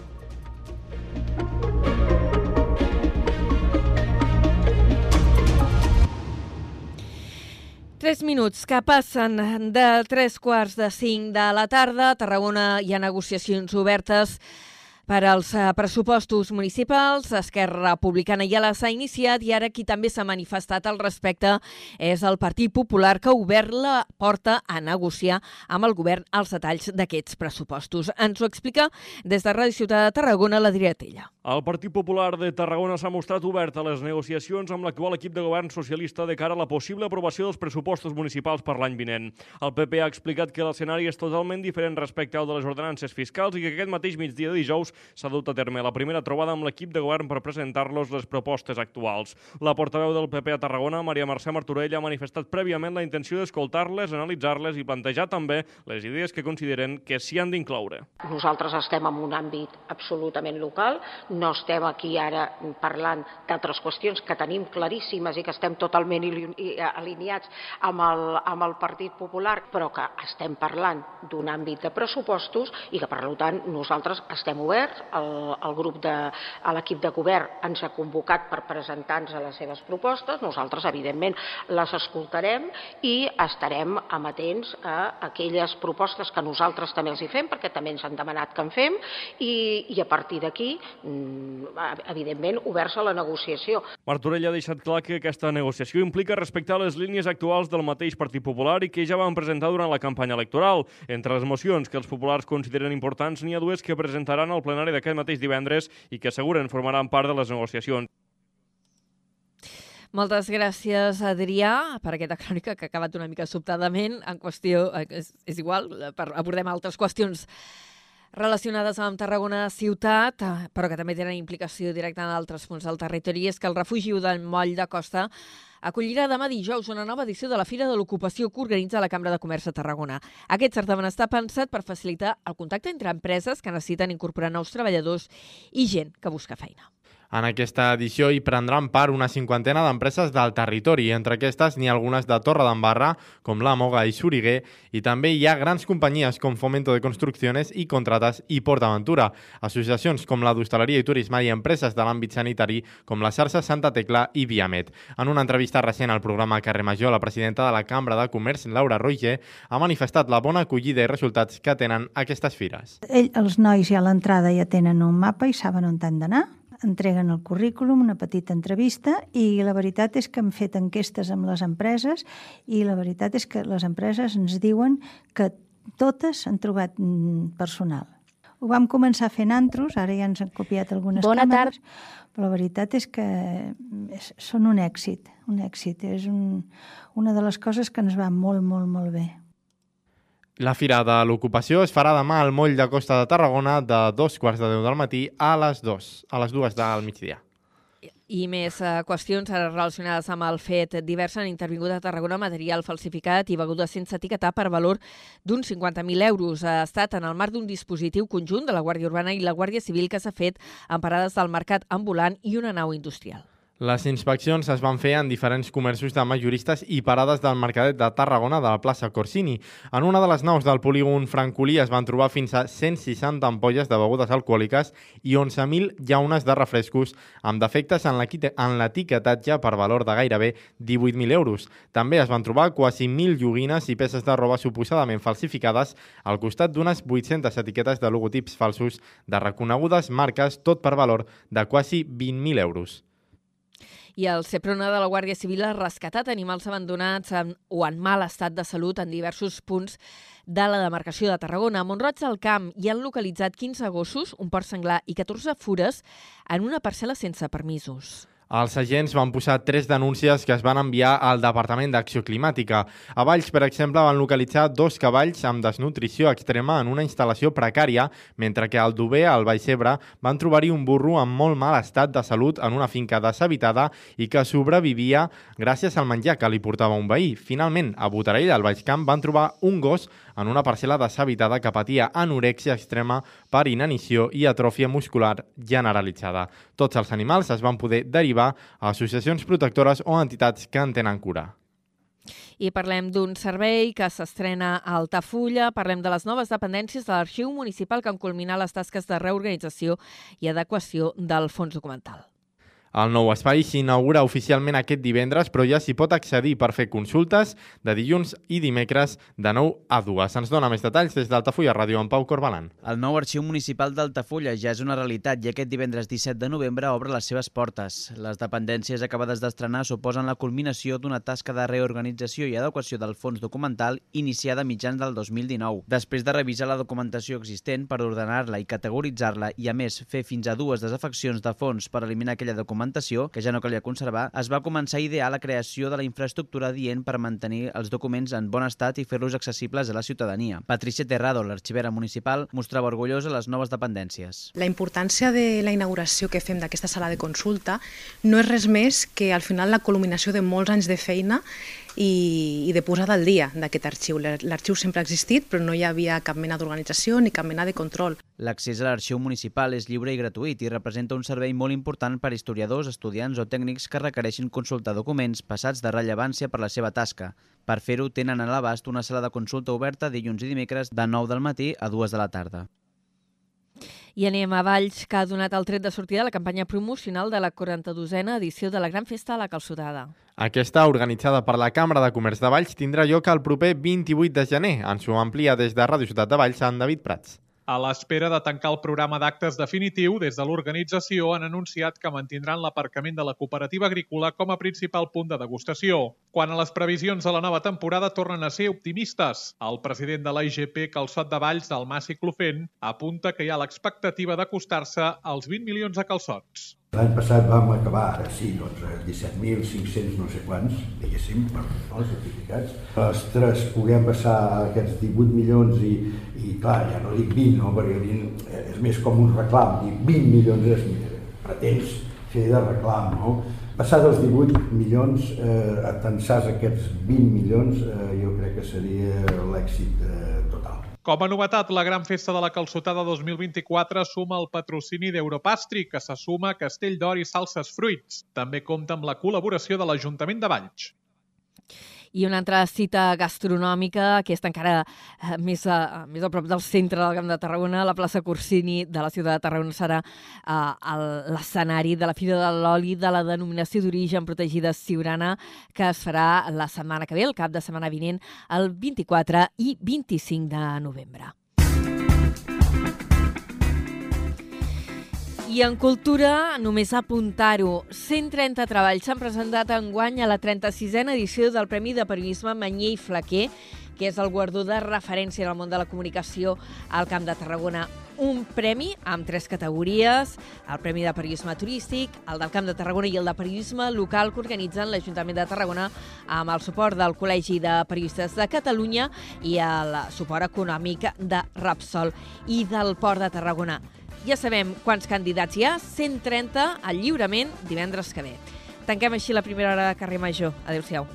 Tres minuts que passen de tres quarts de cinc de la tarda. A Tarragona hi ha negociacions obertes per als eh, pressupostos municipals. Esquerra Republicana ja les ha iniciat i ara qui també s'ha manifestat al respecte és el Partit Popular que ha obert la porta a negociar amb el govern els detalls d'aquests pressupostos. Ens ho explica des de Ràdio Ciutat de Tarragona la Tella. El Partit Popular de Tarragona s'ha mostrat obert a les negociacions amb l'actual equip de govern socialista de cara a la possible aprovació dels pressupostos municipals per l'any vinent. El PP ha explicat que l'escenari és totalment diferent respecte al de les ordenances fiscals i que aquest mateix migdia de dijous s'ha dut a terme la primera trobada amb l'equip de govern per presentar-los les propostes actuals. La portaveu del PP a Tarragona, Maria Mercè Martorell, ha manifestat prèviament la intenció d'escoltar-les, analitzar-les i plantejar també les idees que consideren que s'hi han d'incloure. Nosaltres estem en un àmbit absolutament local, no estem aquí ara parlant d'altres qüestions que tenim claríssimes i que estem totalment alineats amb el, amb el Partit Popular, però que estem parlant d'un àmbit de pressupostos i que, per tant, nosaltres estem oberts. El, el grup de l'equip de govern ens ha convocat per presentar-nos les seves propostes, nosaltres evidentment les escoltarem i estarem amatents a aquelles propostes que nosaltres també els hi fem, perquè també ens han demanat que en fem, i, i a partir d'aquí, evidentment, oberts a la negociació. Martorell ha deixat clar que aquesta negociació implica respectar les línies actuals del mateix Partit Popular i que ja van presentar durant la campanya electoral. Entre les mocions que els populars consideren importants, n'hi ha dues que presentaran al plenari d'aquest mateix divendres i que asseguren formaran part de les negociacions. Moltes gràcies, Adrià, per aquesta crònica que ha acabat una mica sobtadament. En qüestió, eh, és, és igual, per, abordem altres qüestions relacionades amb Tarragona ciutat, eh, però que també tenen implicació directa en altres punts del territori, és que el refugi del Moll de Costa acollirà demà dijous una nova edició de la Fira de l'Ocupació que organitza la Cambra de Comerç de Tarragona. Aquest certamen està pensat per facilitar el contacte entre empreses que necessiten incorporar nous treballadors i gent que busca feina. En aquesta edició hi prendran part una cinquantena d'empreses del territori. Entre aquestes n'hi ha algunes de Torre d'Embarra, com la Moga i Xuriguer, i també hi ha grans companyies com Fomento de Construcciones i Contrates i PortAventura, associacions com la d'Hostaleria i Turisme i empreses de l'àmbit sanitari com la xarxa Santa Tecla i Viamet. En una entrevista recent al programa Carrer Major, la presidenta de la Cambra de Comerç, Laura Roger, ha manifestat la bona acollida i resultats que tenen aquestes fires. Ell, els nois ja a l'entrada ja tenen un mapa i saben on han d'anar entreguen el currículum, una petita entrevista i la veritat és que hem fet enquestes amb les empreses i la veritat és que les empreses ens diuen que totes han trobat mm, personal. Ho vam començar fent antros, ara ja ens han copiat algunes Bona càmeres, però la veritat és que és, són un èxit, un èxit. És un, una de les coses que ens va molt, molt, molt bé. La Fira de l'Ocupació es farà demà al moll de Costa de Tarragona de dos quarts de deu del matí a les dos, a les dues del migdia. I més uh, qüestions relacionades amb el fet. Divers han intervingut a Tarragona material falsificat i beguda sense etiquetar per valor d'uns 50.000 euros. Ha estat en el marc d'un dispositiu conjunt de la Guàrdia Urbana i la Guàrdia Civil que s'ha fet en parades del mercat ambulant i una nau industrial. Les inspeccions es van fer en diferents comerços de majoristes i parades del Mercadet de Tarragona de la plaça Corsini. En una de les naus del polígon francolí es van trobar fins a 160 ampolles de begudes alcohòliques i 11.000 llaunes de refrescos amb defectes en l'etiquetatge per valor de gairebé 18.000 euros. També es van trobar quasi 1.000 joguines i peces de roba suposadament falsificades al costat d'unes 800 etiquetes de logotips falsos de reconegudes marques, tot per valor de quasi 20.000 euros i el Seprona de la Guàrdia Civil ha rescatat animals abandonats en, o en mal estat de salut en diversos punts de la demarcació de Tarragona. A Montroig del Camp hi han localitzat 15 gossos, un port senglar i 14 fures en una parcel·la sense permisos. Els agents van posar tres denúncies que es van enviar al Departament d'Acció Climàtica. A Valls, per exemple, van localitzar dos cavalls amb desnutrició extrema en una instal·lació precària, mentre que al Dober, al Baix Ebre, van trobar-hi un burro amb molt mal estat de salut en una finca deshabitada i que sobrevivia gràcies al menjar que li portava un veí. Finalment, a Botarell, al Baix Camp, van trobar un gos en una parcel·la deshabitada que patia anorèxia extrema per inanició i atròfia muscular generalitzada. Tots els animals es van poder derivar a associacions protectores o entitats que en tenen cura. I parlem d'un servei que s'estrena a Altafulla, parlem de les noves dependències de l'Arxiu Municipal que han culminat les tasques de reorganització i adequació del fons documental. El nou espai s'inaugura oficialment aquest divendres, però ja s'hi pot accedir per fer consultes de dilluns i dimecres de 9 a 2. Ens dona més detalls des d'Altafulla Ràdio amb Pau Corbalan. El nou arxiu municipal d'Altafulla ja és una realitat i aquest divendres 17 de novembre obre les seves portes. Les dependències acabades d'estrenar suposen la culminació d'una tasca de reorganització i adequació del fons documental iniciada mitjans del 2019. Després de revisar la documentació existent per ordenar-la i categoritzar-la i, a més, fer fins a dues desafeccions de fons per eliminar aquella documentació documentació, que ja no calia conservar, es va començar a idear la creació de la infraestructura dient per mantenir els documents en bon estat i fer-los accessibles a la ciutadania. Patricia Terrado, l'arxivera municipal, mostrava orgullosa les noves dependències. La importància de la inauguració que fem d'aquesta sala de consulta no és res més que al final la culminació de molts anys de feina i, i de posada al dia d'aquest arxiu. L'arxiu sempre ha existit, però no hi havia cap mena d'organització ni cap mena de control. L'accés a l'arxiu municipal és lliure i gratuït i representa un servei molt important per a historiadors, estudiants o tècnics que requereixin consultar documents passats de rellevància per la seva tasca. Per fer-ho, tenen a l'abast una sala de consulta oberta dilluns i dimecres de 9 del matí a 2 de la tarda. I anem a Valls, que ha donat el tret de sortida a la campanya promocional de la 42a edició de la Gran Festa a la Calçotada. Aquesta, organitzada per la Cambra de Comerç de Valls, tindrà lloc el proper 28 de gener. Ens ho amplia des de Ràdio Ciutat de Valls, en David Prats. A l'espera de tancar el programa d'actes definitiu, des de l'organització han anunciat que mantindran l'aparcament de la cooperativa agrícola com a principal punt de degustació. Quan a les previsions de la nova temporada tornen a ser optimistes, el president de la IGP Calçot de Valls, el Massi Clofent, apunta que hi ha l'expectativa d'acostar-se als 20 milions de calçots. L'any passat vam acabar, ara sí, doncs, 17.500 no sé quants, diguéssim, per els certificats. Ostres, puguem passar aquests 18 milions i, i clar, ja no dic 20, no? perquè 20 és més com un reclam, dir 20 milions és, pretens fer de reclam, no? Passar dels 18 milions eh, a tensar aquests 20 milions, eh, jo crec que seria l'èxit eh, com a novetat, la gran festa de la calçotada 2024 suma el patrocini d'Europastri, que se suma Castell d'Or i Salses Fruits. També compta amb la col·laboració de l'Ajuntament de Valls. I una altra cita gastronòmica, que està encara eh, més, a, més a prop del centre del Camp de Tarragona, la plaça Corsini de la ciutat de Tarragona serà eh, l'escenari de la Fira de l'Oli de la denominació d'origen protegida Siurana, que es farà la setmana que ve, el cap de setmana vinent, el 24 i 25 de novembre. I en cultura, només apuntar-ho, 130 treballs s'han presentat en guany a la 36a edició del Premi de Periodisme Manyer i Flaquer, que és el guardó de referència en el món de la comunicació al Camp de Tarragona. Un premi amb tres categories, el Premi de Periodisme Turístic, el del Camp de Tarragona i el de Periodisme Local que organitzen l'Ajuntament de Tarragona amb el suport del Col·legi de Periodistes de Catalunya i el suport econòmic de Rapsol i del Port de Tarragona. Ja sabem quants candidats hi ha, 130 al lliurament divendres que ve. Tanquem així la primera hora de carrer Major. Adéu-siau.